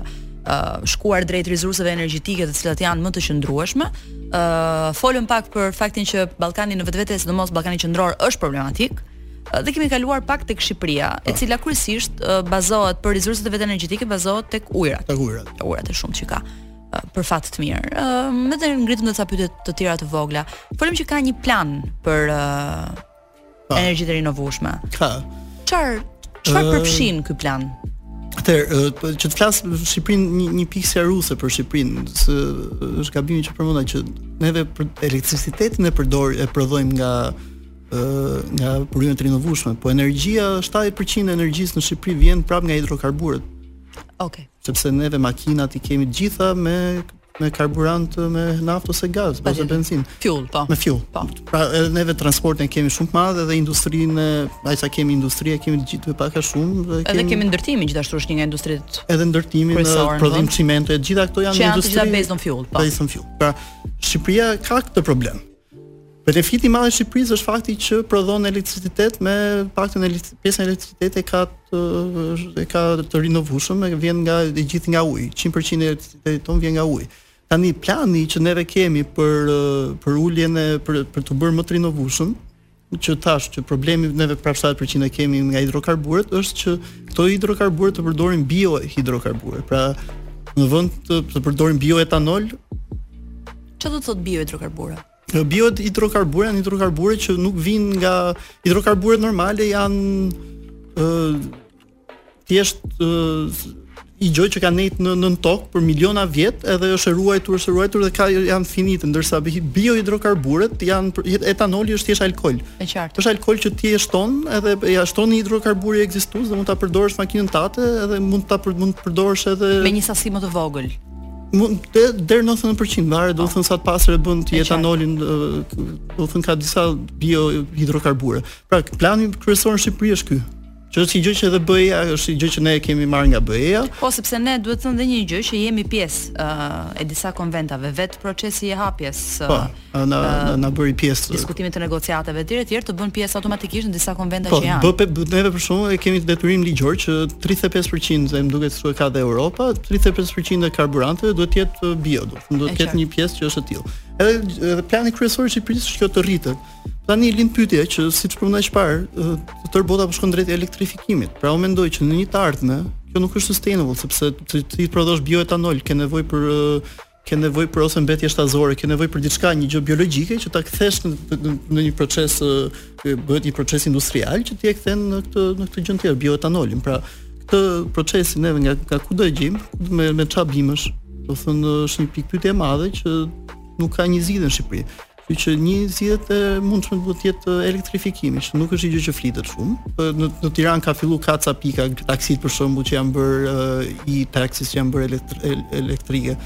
uh, shkuar drejt rezurseve energjetike të cilat janë më të qëndrueshme. Ë uh, folëm pak për faktin që Ballkani në vetvete, sidomos Ballkani qendror është problematik. Uh, dhe kemi kaluar pak tek Shqipëria, e po. cila kryesisht uh, bazohet për rezurset e veta energjetike, bazohet tek ujërat. Tek ujërat. Ujërat e shumë që ka. për fat të mirë. Ë uh, mund të ngremë disa pyetje të tjera të vogla. Folëm që ka një plan për uh, energjitë e rinovueshme. Ka. Çfar çfarë uh, përfshin ky plan? Atëherë, po, që të flas për Shqipërinë një një pikë serioze për Shqipërinë, se është gabimi që përmenda që neve elektricitetin e përdor e prodhojmë nga nga burime të rinovueshme, po energjia 70% e energjisë në Shqipëri vjen prapë nga hidrokarburet. Okej. Okay. sepse neve makinat i kemi të gjitha me me karburant me naftë ose gaz, ose benzinë. Fuel, po. Me fuel. Po. Pra edhe neve transportin e kemi shumë të madh edhe industrinë, ai sa kemi industri e kemi të gjithë me pak a shumë dhe kemi Edhe kemi ndërtimin gjithashtu është një nga industritë. Edhe ndërtimin, prodhim çimento e gjitha këto janë industri. Që janë të gjitha based on fuel, po. Based on fuel. Pra Shqipëria ka këtë problem. Benefiti i madh i Shqipërisë është fakti që prodhon elektricitet të paktën pjesën e elektricitetit e ka të e ka të rinovueshëm, e vjen nga e gjithë nga uji. 100% e elektricitetit tonë vjen nga uji. Tani plani që neve kemi për për uljen e për për t'u bërë më të rinovueshëm, që thashë që problemi neve prap 70% e kemi nga hidrokarburet është që këto hidrokarbure të përdorin bio hidrokarbure. Pra në vend të, të përdorin bio etanol. Çfarë do të thotë bio hidrokarbure? Bio hidrokarbure janë hidrokarbure që nuk vijnë nga hidrokarburet normale janë ë thjesht një gjë që ka nejtur në nën tokë për miliona vjet edhe është e ruajtur është e ruajtur dhe ka janë finite ndërsa biohidrokarburet janë etanoli është thjesht alkool. E qartë. Është alkool që ti e shton edhe ia shton hidrokarburit ekzistues dhe mund ta përdorësh makinën tate edhe mund ta mund të përdorësh edhe me një sasi më të vogël. Mund deri 99% varet, do të thënë sa të pastër e bën ti etanolin, do të thënë ka disa biohidrokarbure. Pra plani kryesor në Shqipëri është ky. që është një gjë që edhe BE-ja është një gjë që ne e kemi marrë nga BE-ja. Po sepse ne duhet të themi dhe një gjë që jemi pjesë uh, e disa konventave, vetë procesi i hapjes uh, po, na uh, na bëri pjesë diskutimit të negociatave etj etj të bën pjesë automatikisht në disa konventa po, që janë. Po, BE neve për shkakun e kemi detyrim ligjor që 35% më duket e ka dhe Europa, 35% e karburanteve duhet të jetë bio, do të thotë duhet të jetë një pjesë që është e tillë. Edhe edhe plani kryesor i Shqipërisë është që të rritet. Tani lind pyetja që siç përmenda më parë, tërë bota po shkon drejt elektrifikimit. Pra unë mendoj që në një të ardhme, kjo nuk është sustainable sepse ti të prodhosh bioetanol, ke nevojë për ke nevojë për ose mbetje shtazore, ke nevojë për diçka një gjë biologjike që ta kthesh në, në, në një proces bëhet një proces industrial që ti e kthen në këtë në këtë gjë tjetër, bioetanolin. Pra këtë procesin neve nga nga ku do e gjejmë me me ça bimësh. Domethënë është një pikëpyetje e madhe që nuk ka një zgjidhje në Shqipëri. Kështu që një zgjidhje e mundshme duhet të jetë elektrifikimi, që nuk është një gjë që flitet shumë. Po, në, në Tiranë ka filluar ka ca pika taksit për shembull që janë bërë i taksis që janë bërë elektri, elektrike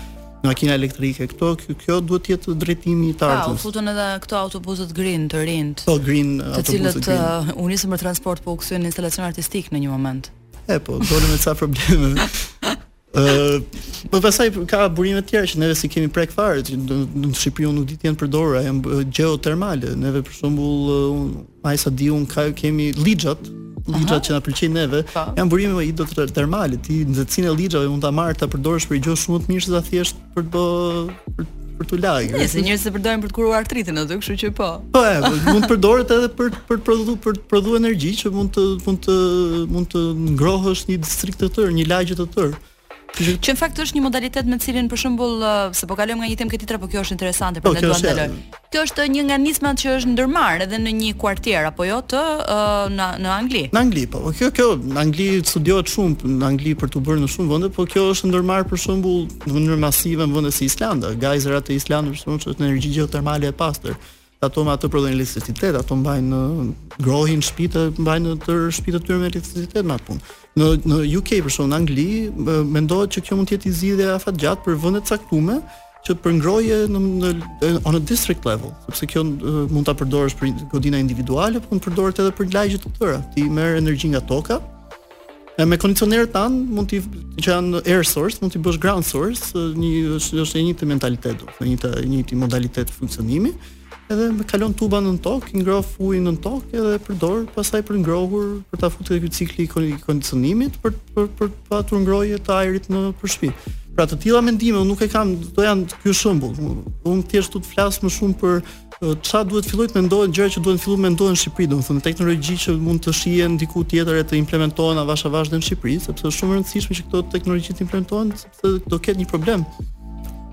makina elektrike. Këto, ky, ky duhet të jetë drejtimi i së ardhmes. Po, futën edhe këto autobusët green të rinjtë. Po green autobusët. Të cilët green. Uh, u nisën për transport, po u kthyen në instalacion artistik në një moment. E po, dolën me ca probleme. Ë, më pastaj ka burime të tjera që neve s'i kemi prek fare, që në, në Shqipëri unë nuk di të jenë përdorur, janë gjeotermale. Neve për shembull, ë, unë- ai sa di unë ka kemi llixhat, llixhat që na pëlqejnë neve, Po. janë burime hidrotermale. Ti nxehtësinë e llixhave mund ta marrësh ta përdorësh për gjë shumë më të mirë se sa thjesht për të për për t'u larë. Nëse njerëzit e përdorin për të kuruar artritin aty, kështu që po. Po, e, po, mund të përdoret edhe për për të prodhuar për të prodhuar energji që mund të mund të mund të ngrohësh një distrikt të tërë, një lagje të tërë. Që në fakt është një modalitet me cilin për shembull se po kalojmë nga një temë ke tjetra, por kjo është interesante, po, prandaj dua të ndaloj. Kjo është një nga nismat që është ndërmarrë edhe në një kuartier apo jo të në në Angli. Në Angli po. Kjo kjo në Angli studiohet shumë në Angli për t'u bërë në shumë vende, por kjo është ndërmarrë për shembull në mënyrë masive në vende si Islanda. Gejzerat e Islandës për shembull është energji gjeotermale e pastër. Ato me atë prodhojnë elektricitet, ato mbajnë ngrohin shtëpitë, mbajnë tërë shtëpitë e tyre me elektricitet me atë punë. Në në UK për shembull në Angli mendohet që kjo mund të jetë një zgjidhje afatgjatë për vende të caktuara që për ngrohje në, në on a district level, sepse kjo mund ta përdorësh për godina individuale, por mund të përdoret edhe për lagje të tëra. Ti merr energji nga toka, E me kondicionerët tanë mund të që janë air source, mund t'i bësh ground source, një është është e njëjtë mentalitet, do të thotë një të njëjti modalitet funksionimi. Edhe i kalon tuba nën tokë, ngroh ujin nën tokë edhe e përdor pastaj për ngrohur, për ta futur ke cikli i kondicionimit për për për të patur ngrohje të ajrit nëpër shtëpi. Pra të tilla mendime unë nuk e kam, domethënë si shembull. Unë thjesht dua të flas më shumë për ça duhet fillojë të mendohen gjëra që duhen filluar mendohen në Shqipëri, domethënë teknologji që mund të shihen diku tjetër e të implementohen avash avash në Shqipëri, sepse është shumë e rëndësishme që këto teknologji të implementohen, se do ketë një problem.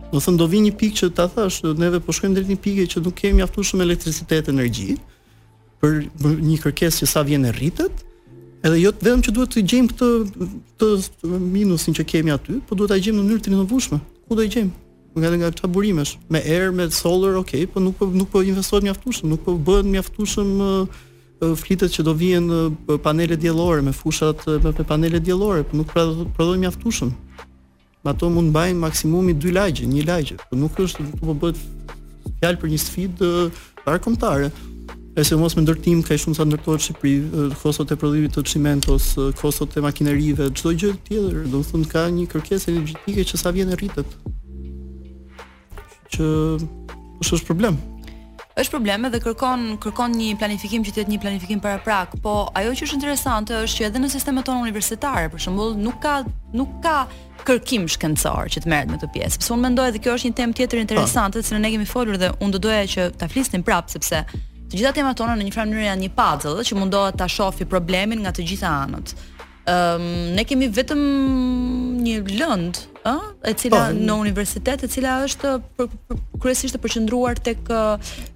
Domethënë do vijë një pikë që ta thashë, neve po shkojmë drejt një pike që nuk kemi mjaftueshëm elektricitet energji për një kërkesë që sa vjen e rritet. Edhe jo vetëm që duhet të gjejmë këtë minusin që kemi aty, po duhet ta gjejmë në mënyrë të rinovueshme. Ku do e gjejmë? Nga nga ça burimesh, me erë, me solar, ok, po nuk po nuk po investohet mjaftueshëm, nuk po bëhet mjaftueshëm uh, Flitet që do vihen panele diellore me fushat me panele diellore, por nuk pra prodhojnë mjaftueshëm. Me ato mund të mbajnë maksimumi dy lagje, një lagje, por nuk është këtu po bëhet fjalë për një sfidë mbarëkombëtare. Sidomos me ndërtim kaq shumë sa ndërtohet në Shqipëri, kostot e prodhimit të çimentos, kostot e makinerive, çdo gjë tjetër, domethënë ka një kërkesë energjetike që sa vjen e rritet. që është është problem. Është problem edhe kërkon kërkon një planifikim që të jetë një planifikim paraprak, po ajo që është interesante është që edhe në sistemet tona universitare, për shembull, nuk ka nuk ka kërkim shkencor që të merret me këtë pjesë. Sepse unë mendoj edhe kjo është një temë tjetër po. interesante, se ne e kemi folur dhe unë do doja që ta flisnim prapë sepse të gjitha temat tona në një farë mënyrë janë një puzzle që mundohet ta shohë problemin nga të gjitha anët. Ëm um, ne kemi vetëm një lëndë, ë, e cila pa, po, në universitet, e cila është për, për, kryesisht e përqendruar tek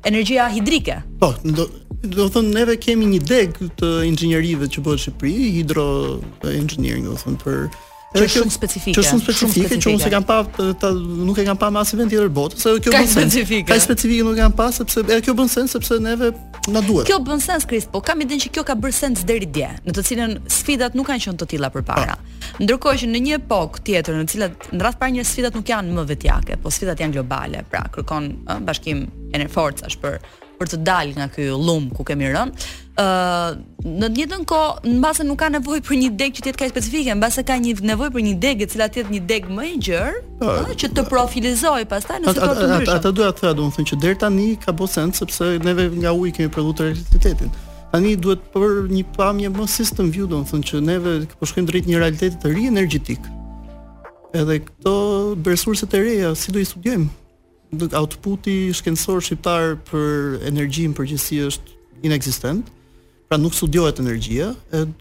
energjia hidrike. Po, do domethënë neve kemi një deg të inxhinierive që bëhet në Shqipëri, hidro engineering, domethënë për Që është shumë specifike. Që është shumë specifike, që unë s'e kam pa ta, nuk e kam pa më asnjë vend tjetër botë, se kjo bën specifike. Ka specifike nuk e kam pa sepse edhe kjo bën sens sepse neve na duhet. Kjo bën sens Krist, po kam idenë që kjo ka bërë sens deri dje, në të cilën sfidat nuk kanë qenë të tilla përpara. Po. Ndërkohë që në një epokë tjetër, në të cilat në radhë të parë një sfidat nuk janë më vetjake, po sfidat janë globale, pra kërkon ë, bashkim ener forcash për për të dalë nga ky llum ku kemi rënë. ë uh, Në të njëjtën kohë, mbase nuk ka nevojë për një degë që të jetë kaq specifike, mbase ka një nevojë për një degë e cila të jetë një degë më e gjerë, Ëh, që të profilizojë pastaj në sektorë të ndryshëm. Atë doja të thoya, domethënë që deri tani ka bërë sens sepse neve nga uji kemi prodhuar elektricitetin. Tani duhet për një pamje më system view, domethënë që neve po shkojmë drejt një realiteti të ri energjetik. Edhe këto resurse të reja si do i studiojmë? Do outputi shkencor shqiptar për energjinë në përgjithësi është inekzistent. Pra nuk studiohet energjia,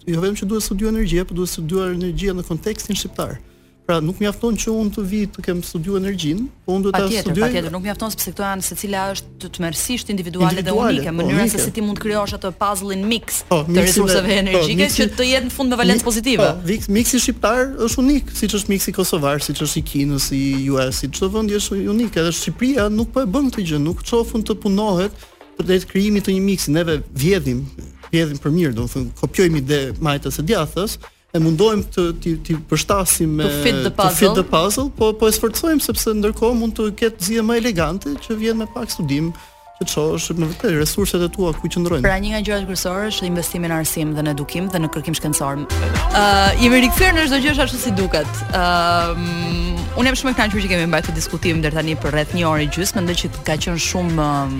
jo vetëm që duhet studiuar energjia, por duhet studiuar energjia në kontekstin shqiptar. Pra nuk mjafton që unë të vij të kem studiu energjinë, po unë duhet ta studioj. Patjetër, patjetër, nuk mjafton sepse këto janë secila është të tmerrësisht individuale, dhe unike, po, mënyra se si ti mund të krijosh atë puzzle-in mix po, të resurseve po, energjike që të jetë në fund me valencë pozitive. Po, miksi shqiptar është unik, siç është miksi kosovar, siç është i Kinës, i US, i çdo vendi është unik, edhe Shqipëria nuk po e bën këtë gjë, nuk çofun të punohet Drejt krijimit të një miksi, neve vjedhim, vjedhim për mirë, domethënë, kopjojmë ide majtas e djathtas, e mundohemi t'i t'i përshtasim me të fit the puzzle, fit the puzzle po po e sforcojmë sepse ndërkohë mund të ketë zgjidhje më elegante që vjen me pak studim që të shohësh me vërtet resurset e tua ku qëndrojnë. Pra një nga gjërat kryesore është investimi në arsim dhe në edukim dhe në kërkim shkencor. Ë uh, jemi rikthyer në çdo gjë ashtu si duket. Ë uh, unë jam shumë e kënaqur që kemi mbajtur këtë diskutim deri tani për rreth një orë e gjysmë, mendoj që ka qenë shumë um,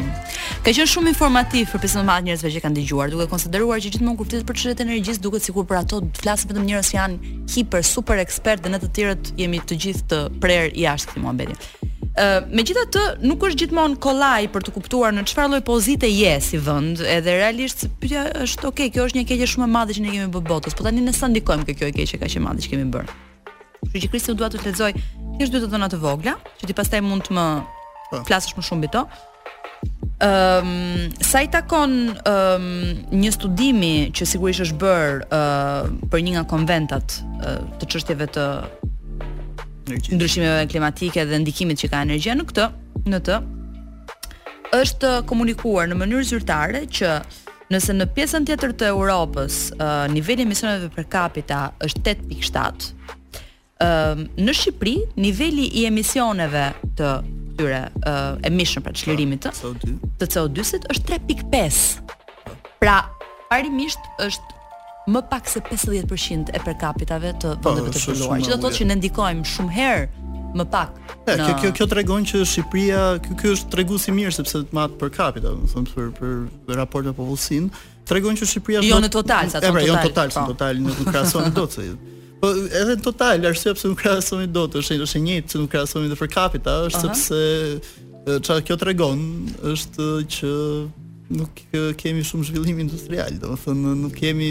ka qenë shumë informativ për pjesën e madhe të njerëzve që kanë dëgjuar, duke konsideruar që gjithmonë kur flitet për çështjet e energjisë duket sikur për ato flasin vetëm njerëz që janë hiper super ekspertë dhe ne të tjerët jemi të gjithë të prerë jashtë këtij muhabeti. Ë, uh, megjithatë nuk është gjithmonë kollaj për të kuptuar në çfarë lloj pozite je si vend, edhe realisht pyetja është, ok, kjo është një e keqe shumë e madhe që ne i kemi bërë botës, po tani ne sa na ndikon kjo e keqe kaq e madhe që kemi bërë. Kështu që Kristi unë dua të të lexoj thjesht dy të dhëna të vogla, që ti pastaj mund të më po. flasësh më shumë mbi to. Ëm um, sa i takon um, një studimi që sigurisht është bërë uh, për një nga konventat uh, të çështjeve të ndryshimeve klimatike dhe ndikimit që ka energjia në këtë, në të është komunikuar në mënyrë zyrtare që Nëse në pjesën tjetër të Europës uh, niveli i emisioneve per capita është 8.7, uh, në Shqipëri niveli i emisioneve të këtyre uh, emission pra çlirimit të CO2-shit është 3.5. Pra, parimisht është më pak se pesëdhjetë për qind e perkapitave të po, vendeve të zhvilluara, që do të thotë që ne ndikojmë shumë herë më pak. Ja, në... kjo kjo kjo tregon që Shqipëria, ky ky është tregues i mirë sepse të mat per capita, do të them për në raport me popullsinë, tregon që Shqipëria jo në total, sa total. Jo në total, sa po. total nuk krahason dot se. Po edhe në total, arsyeja pse nuk krahason dot, është është e njëjtë që nuk krahason edhe per capita, është uh -huh. sepse çfarë kjo tregon është që nuk kemi shumë zhvillim industrial, domethënë nuk jemi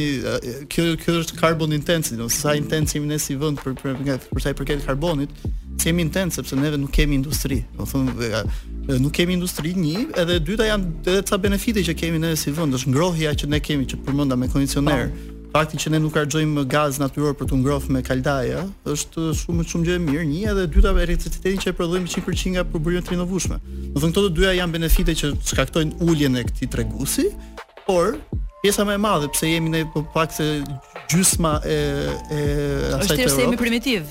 kjo kjo është carbon intensity, sa intens jemi ne si vend për për sa i përket karbonit, s'jemi intens sepse neve nuk kemi industri. Domethënë nuk kemi industri një, edhe e dyta janë edhe ca benefite që kemi ne si vend, është ngrohja që ne kemi që përmenda me kondicioner. Po. fakti që ne nuk harxojmë gaz natyror për t'u ngroh me kaldaja, është shumë shumë gjë e mirë, një edhe dyta elektricitetin që e prodhojmë 100% nga burimet e rinovueshme. Domethënë këto të dyja janë benefite që shkaktojnë uljen e këtij tregusi, por pjesa më e madhe pse jemi ne më pak se gjysma e e asaj të Europës. Është thjesht jemi primitiv.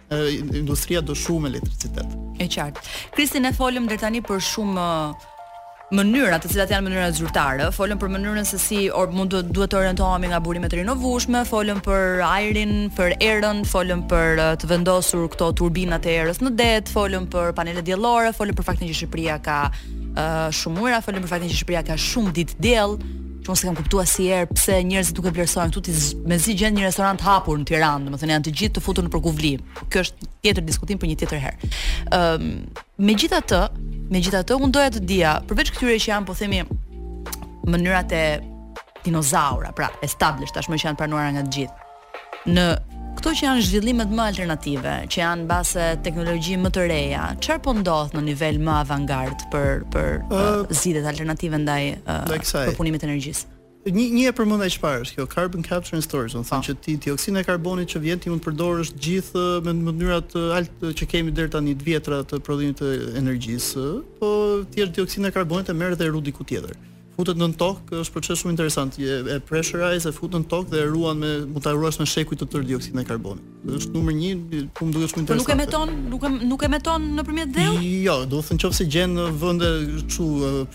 industria do shumë elektricitet. E qartë. Kristi, ne folëm deri tani për shumë mënyra, të cilat janë mënyra zyrtare, folëm për mënyrën se si or, mund të duhet të orientohemi nga burime të rinovueshme, folëm për ajrin, për erën, folëm për të vendosur këto turbinat e erës në det, folëm për panelet diellore, folëm për faktin që Shqipëria ka uh, shumë ujëra, folëm për faktin që Shqipëria ka shumë ditë diell, Unë s'e kam kuptuar asnjëherë pse njerëzit nuk e vlerësojnë këtu ti mezi gjen një restorant hapur në Tiranë, domethënë janë të gjithë të futur nëpër kuvli. Kjo është tjetër diskutim për një tjetër herë. Ëm, um, megjithatë, megjithatë unë doja të dija, përveç këtyre që janë po themi mënyra të dinozaura, pra established tashmë që janë pranuara nga të gjithë. Në këto që janë zhvillimet më alternative, që janë mbase teknologji më të reja, çfarë po ndodh në nivel më avangard për për uh, zgjidhjet alternative ndaj uh, përpunimit të energjisë? Një një e përmenda që parë është kjo carbon capture and storage, domethënë ah. që ti dioksidin e karbonit që vjen ti mund të përdorësh gjithë mënyrat që kemi deri tani të vjetra të prodhimit të energjisë, po thjesht dioksidin e karbonit e merr dhe e ruan diku tjetër. futet nën tokë, është proces shumë interesant. Ti e pressurize, e fut nën tokë dhe e ruan me mund ta ruash me shekuj të tërë dioksidin e karbonit. Mm. Kjo është numër 1, po më duket shumë interesant. Po nuk emeton, nuk e nuk emeton nëpërmjet dheut? Jo, domethënë qoftë se gjen vende kështu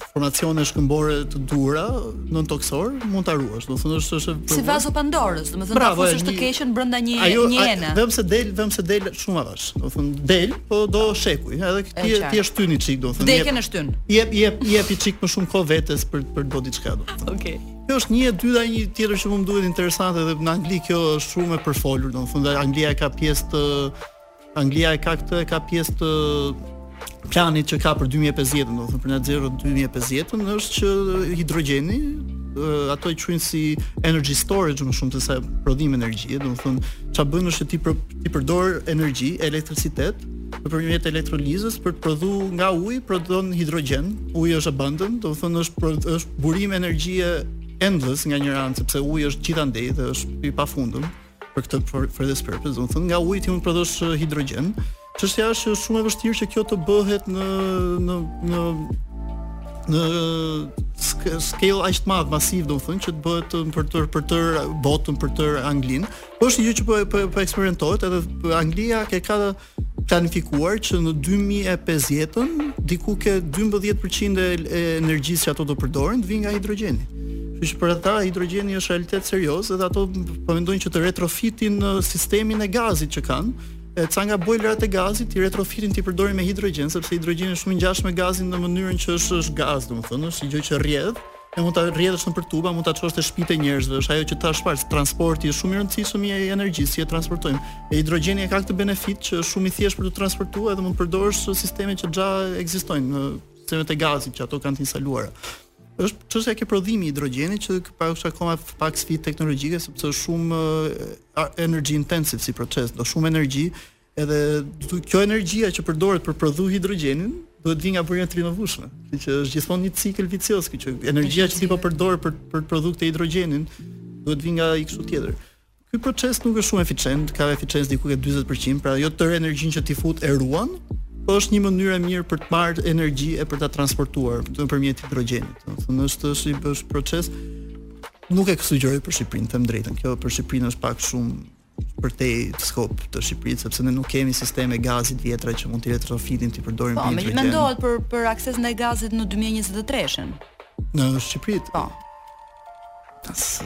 formacione shkëmbore të duhura nëntokësore, mund ta ruash. Domethënë është është si vazo e Pandorës, domethënë ta fusësh të keqen brenda një një ene. Vetëm se del, vetëm se del shumë domethënë del, po do shekuj, edhe ti e, ti e shtyn i çik, domethënë. Dekën e shtyn. Jep jep jep i çik më shumë kohë vetes për për të bërë diçka do. Okej. Okay. Kjo është një e dyta një tjetër që më duket interesante edhe në Angli kjo është shumë e përfolur, domethënë, Anglia e ka pjesë të Anglia e ka këtë e ka pjesë të planit që ka për 2050-ën, domethënë për net zero 2050-ën është që hidrogjeni ato i quajnë si energy storage më shumë se sa prodhim energjie, domethënë çfarë bën është ti për ti përdor energji, elektricitet nëpërmjet elektrolizës për të prodhuar nga uji, prodhon hidrogjen. Uji është abundant, domethënë është është burim energjie endless nga njëra anë, sepse uji është gjithandej dhe është i pafundëm. për këtë for for this purpose, domethënë nga uji ti mund të prodhosh uh, hidrogjen. Çështja është që është shumë e vështirë që kjo të bëhet në në në në scale aq të madh masiv domethënë që të bëhet um, për tërë për tërë botën për tërë Anglinë. Po është një gjë që po po, po eksperimentohet edhe Anglia ke ka planifikuar që në 2050-ën diku ke 12% e energjisë që ato do përdorin të vijnë nga hidrogjeni. Kështu që për ata hidrogjeni është realitet serioz dhe ato po mendojnë që të retrofitin në sistemin e gazit që kanë, e ca nga bojlerat e gazit t'i retrofitin t'i përdorin me hidrogjen sepse hidrogjeni është shumë i ngjashëm me gazin në mënyrën që është është gaz, domethënë është një gjë që rrjedh E mund ta rrjedhësh nëpër tuba, mund ta çosh te shtëpitë e njerëzve, është ajo që thash para, transporti është shumë i rëndësishëm i energjisë si e transportojmë. E hidrogjeni e ka këtë benefit që është shumë i thjeshtë për t'u transportuar dhe mund të përdorësh sisteme që xha ekzistojnë, sistemet e gazit që ato kanë të instaluara. Është çështja ke prodhimi i hidrogjenit që pa është akoma pak sfidë teknologjike sepse është shumë energy intensive si proces, do shumë energji Edhe kjo energjia që përdoret për prodhu hidrogjenin, duhet vi nga burime të rinovushme, kështu që është gjithmonë një cikël vicioz që energjia që ti po përdor për për të prodhuar këtë hidrogjenin, duhet vi nga diku tjetër. Ky proces nuk është shumë eficient, ka eficiencë diku ke 40%, pra jo tërë energjinë që ti fut e ruan, po është një mënyrë e mirë për të marrë energji e për ta transportuar nëpërmjet hidrogjenit. Domethënë është është një proces nuk e sugjeroj për Shqipërinë, them drejtën. Kjo për Shqipërinë është pak shumë përtej scope të Shqipërisë, sepse ne nuk kemi sisteme gazi të vjetra që mund t'i retrofitim t'i përdorim po, për hidrogjen. Po, mendohet për për akses ndaj gazit në 2023-shën. Në Shqipëri. Po. Tas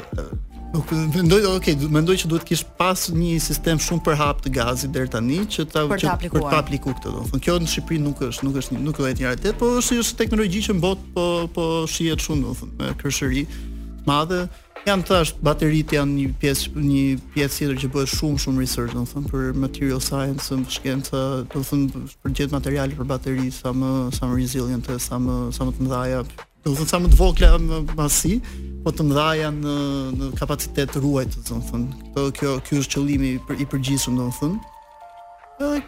nuk mendoj, ok, mendoj që duhet të kish pas një sistem shumë përhap të gazit deri tani që ta për ta aplikuar. Për ta aplikuar këtë, domethënë kjo në Shqipëri nuk është, nuk është nuk është një realitet, por është një teknologji që në botë po po shihet shumë, domethënë me kërshëri të madhe. Janë, thash, bateritë janë një pjesë një pjesë tjetër që bëhet shumë shumë research, domethënë për material science, për shkenca, domethënë për gjet materiale për bateri sa më sa më resilient, sa më sa më të mëdhaja, domethënë sa më të vogla në masë, po të mëdhaja në në kapacitet të ruajtjes, domethënë. Kjo kjo ky është qëllimi i përgjithshëm, domethënë.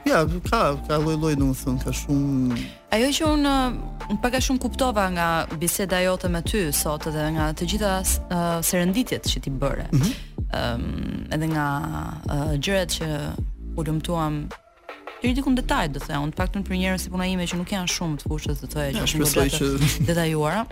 Ja, ka, ka lloj-lloj domethënë, ka shumë... Ajo që unë uh, pak a shumë kuptova nga biseda jote me ty sot dhe nga të gjitha uh, sërenditjet që ti bëre, mm -hmm. um, edhe nga uh, gjërat që hulumtuam deri diku në detaj do të them, unë të paktën për njerëz si puna ime që nuk janë shumë të fushës do të thoja që është një gjë e detajuar.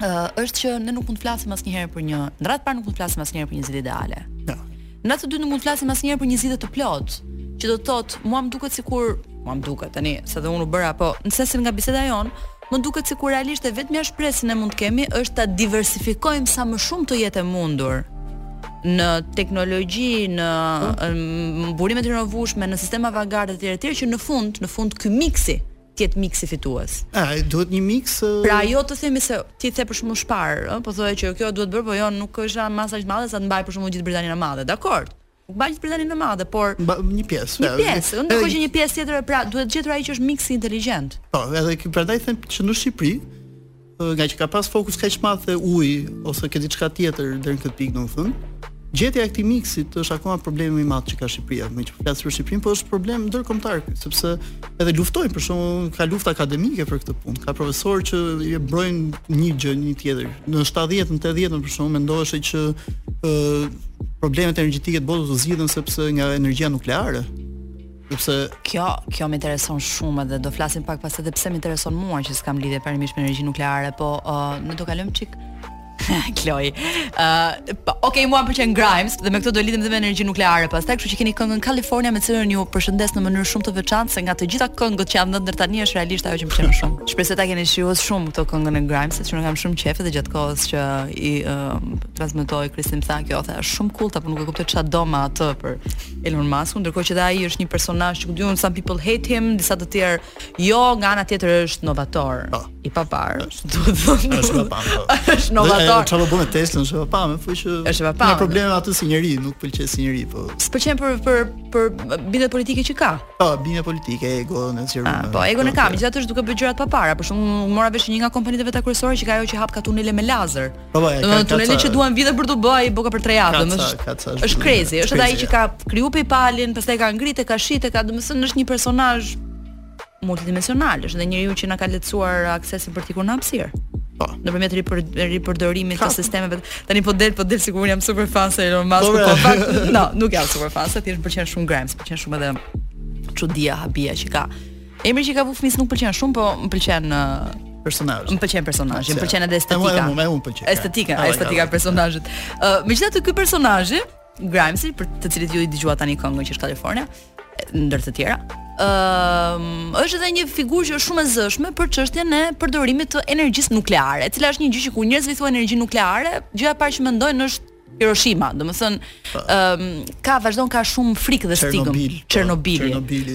uh, është që ne nuk mund të flasim asnjëherë për një në radhë të parë nuk mund të flasim asnjëherë për një zgjidhje ideale. Ja. Në radhë të dytë nuk mund të flasim asnjëherë për një zgjidhje të plotë, që do të thotë, mua më duket sikur, mua më duket tani, se dhe unë u bëra, po në sensin nga biseda jonë, më duket sikur realisht e vetmja shpresë që ne mund të kemi është ta diversifikojmë sa më shumë të jetë e mundur në teknologji, në po. burime të rinovueshme, në sisteme avangardë të tjera të tjera që në fund, në fund ky miksi të jetë miksi fitues. A, duhet një miks? Pra jo të themi se ti the për shembull më parë, ë, po thoje që kjo duhet bërë, po jo nuk është në masa të mëdha sa të mbajë për shembull gjithë Britaninë e Madhe. Dakord. Nuk mban gjithë Britaninë e Madhe, por mban, një pjesë. Një pjesë, unë dukoj që një pjesë tjetër e pra duhet gjetur ai që është miksi inteligjent. Po, edhe prandaj them që në Shqipëri ngaqë ka pas fokus kaq të madh te uji ose te diçka tjetër deri në këtë pikë domethënë, gjetja e këtij miksit është akoma problemi më i madh që ka Shqipëria, meqë flas për Shqipërinë, por është problem ndërkombëtar ky, sepse edhe luftojnë për shembull ka lufta akademike për këtë punë, ka profesorë që e mbrojnë një gjë, një tjetër. Në 70, në 80 për shembull mendoheshe që ë problemet energjetike të botës do zgjidheshin sepse nga energjia nukleare. Sepse kjo, kjo më intereson shumë dhe do flasim pak pas edhe pse më intereson mua që s'kam lidhje parimisht me energjinë nukleare, po uh, ne do kalojmë çik Kloj. Uh, po, ok, mua më pëlqen Grimes dhe me këtë do lidhemi dhe me energjinë nukleare pastaj, kështu që keni këngën California me të cilën ju përshëndes në mënyrë shumë të veçantë se nga të gjitha këngët që janë dhënë deri tani është realisht ajo që më pëlqen më shumë. Shpresoj ta keni shijuar shumë këtë këngën e Grimes, sepse unë e kam shumë qejf edhe gjatë kohës që u uh, transmetua Kristi më tha, kjo tha, shumë cool, apo nuk e kuptoj çfarë do me atë për Elon Musk, ndërkohë që dhe ai është një personazh që ku di unë some people hate him, disa të tjerë jo, nga ana tjetër është novator. Po. I paparë. Domethënë. Është novator. Po. Është novator. Çfarë bën Tesla, është pa, më thuaj që është pa. Ka probleme aty si njeri, nuk pëlqen si njeri, po. S'pëlqen për për për bindje politike që ka. Po, bindje politike, egon e ka. Ah, po, egon e ka, megjithatë është duke bërë gjëra të papara, për shembull mora vesh një nga kompanitë e veta kryesore që ka ajo që hapka tunele me lazer. Po, po, ka tunele që duan vite për t'u bë ai i boka për 3 javë, domethënë. Është crazy, është edhe ai që ka kriju PayPal-in, pastaj ka ngritë, ka shitë, ka domethënë është një personazh multidimensional, është edhe njeriu që na ka lehtësuar aksesin për të ikur në hapësirë. Po. Nëpërmjet ripër, ripërdorimit të sistemeve. Tani po del, po del sikur jam super fanse e Elon Musk po, po fakt. Jo, nuk jam super fan, thjesht më pëlqen shumë Grimes, më pëlqen shumë edhe çudia, habia që ka. Emri që ka vu fëmis nuk pëlqen shumë, po më pëlqen uh, personazhi. Më pëlqen personazhi, më pëlqen edhe estetika. Më më pëlqen. Estetika, ja. estetika e personazhit. Ë, uh, megjithatë ky personazhi, Grimes, për të cilit ju i dëgjuat tani këngën që është California, ndër të tjera. Ëm, ehm, uh, është edhe një figurë që është shumë e zëshme për çështjen e përdorimit të energjisë nukleare, e cila është një gjë që kur njerëzit thonë energji nukleare, gjëja e parë që mendojnë është Hiroshima, do të thënë, ëm, um, ka vazhdon ka shumë frikë dhe stigmë. Çernobil. Po, Çernobil.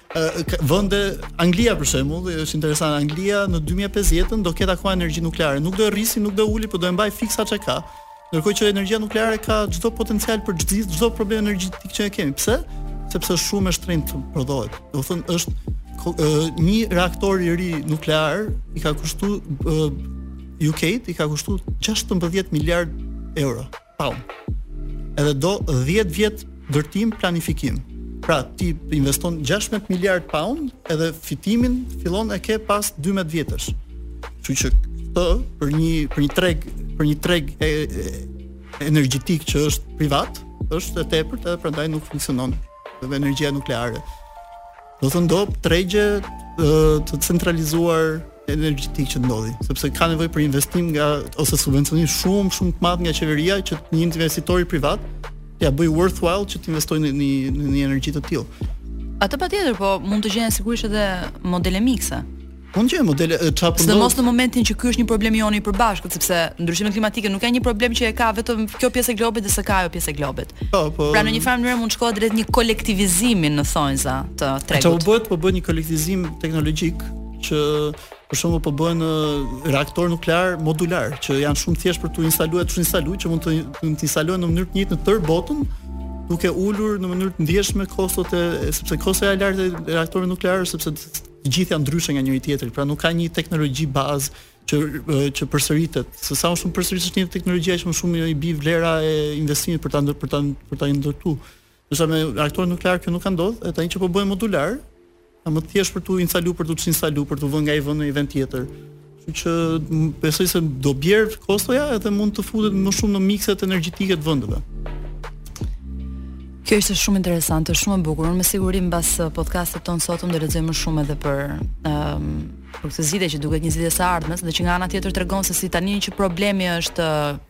vende Anglia për shembull, është interesante Anglia në 2050-ën do ketë akoma energji nukleare. Nuk do e rrisi, nuk do e uli, por do e mbajë fiks aq sa ka. Ndërkohë që energjia nukleare ka çdo potencial për çdo çdo problem energjetik që ne kemi. Pse? Sepse është shumë e shtrenjtë të prodhohet. Domethënë është një reaktor i ri nuklear i ka kushtuar UK-t i ka kushtuar 16 miliard euro. Pound. Edhe do 10 vjet ndërtim planifikim. Pra ti investon 16 miliard pound edhe fitimin fillon e ke pas 12 vjetësh. Kështu që për një për një treg për një treg e, e, energjetik që është privat, është e tepërt edhe prandaj nuk funksionon dhe energjia nukleare. Do të dojë tregje të centralizuar energjetik që të ndodhi, sepse ka nevojë për investim nga ose subvencionim shumë shumë të madh nga qeveria që një investitori privat t'ia bëj worthwhile që të investojë në në një energji të tillë. Atë patjetër, po mund të gjenden sigurisht edhe modele mikse. Po një model çfarë po ndodh? Sidomos në momentin që ky është një problem i jonë i përbashkët, sepse ndryshimet klimatike nuk janë një problem që e ka vetëm kjo pjesë e globit dhe s'e ka ajo pjesë e globit. Po, po. Pra në një farë mënyrë mund të shkohet drejt një kolektivizimi në thonjza të tregut. Çfarë po bëhet? Po bëhet një kolektivizim teknologjik që për shembull po bëhen reaktor nuklear modular që janë shumë thjesht për tu instaluar, tu instaluar që mund të mund të instalohen në mënyrë të njëjtë në tërë botën, duke ulur në mënyrë të ndjeshme kostot e sepse kostoja e lartë e reaktorëve nuklearë sepse të gjithë janë ndryshe nga njëri tjetri, pra nuk ka një teknologji bazë që që përsëritet. Se sa më shumë përsëritet një teknologji, aq më shumë i bi vlera e investimit për ta për ta për ta ndërtu. Ndërsa me reaktorët nuklear kjo nuk ka ndodhur, e tani që po bëhen modular, janë më të thjesht për tu instalu, për tu çinstalu, për tu vënë nga një vend në një vend tjetër. Kështu që besoj se do bjerë kostoja edhe mund të futet më shumë në mikset energjetike të vendeve. Kjo ishte shumë interesante, shumë e bukur. Unë me siguri mbas uh, podcastit tonë sot do lexoj më shumë edhe për ëm um, për këtë zgjidhje që duket një zgjidhje e së ardhmes, dhe që nga ana tjetër tregon se si tani që problemi është uh,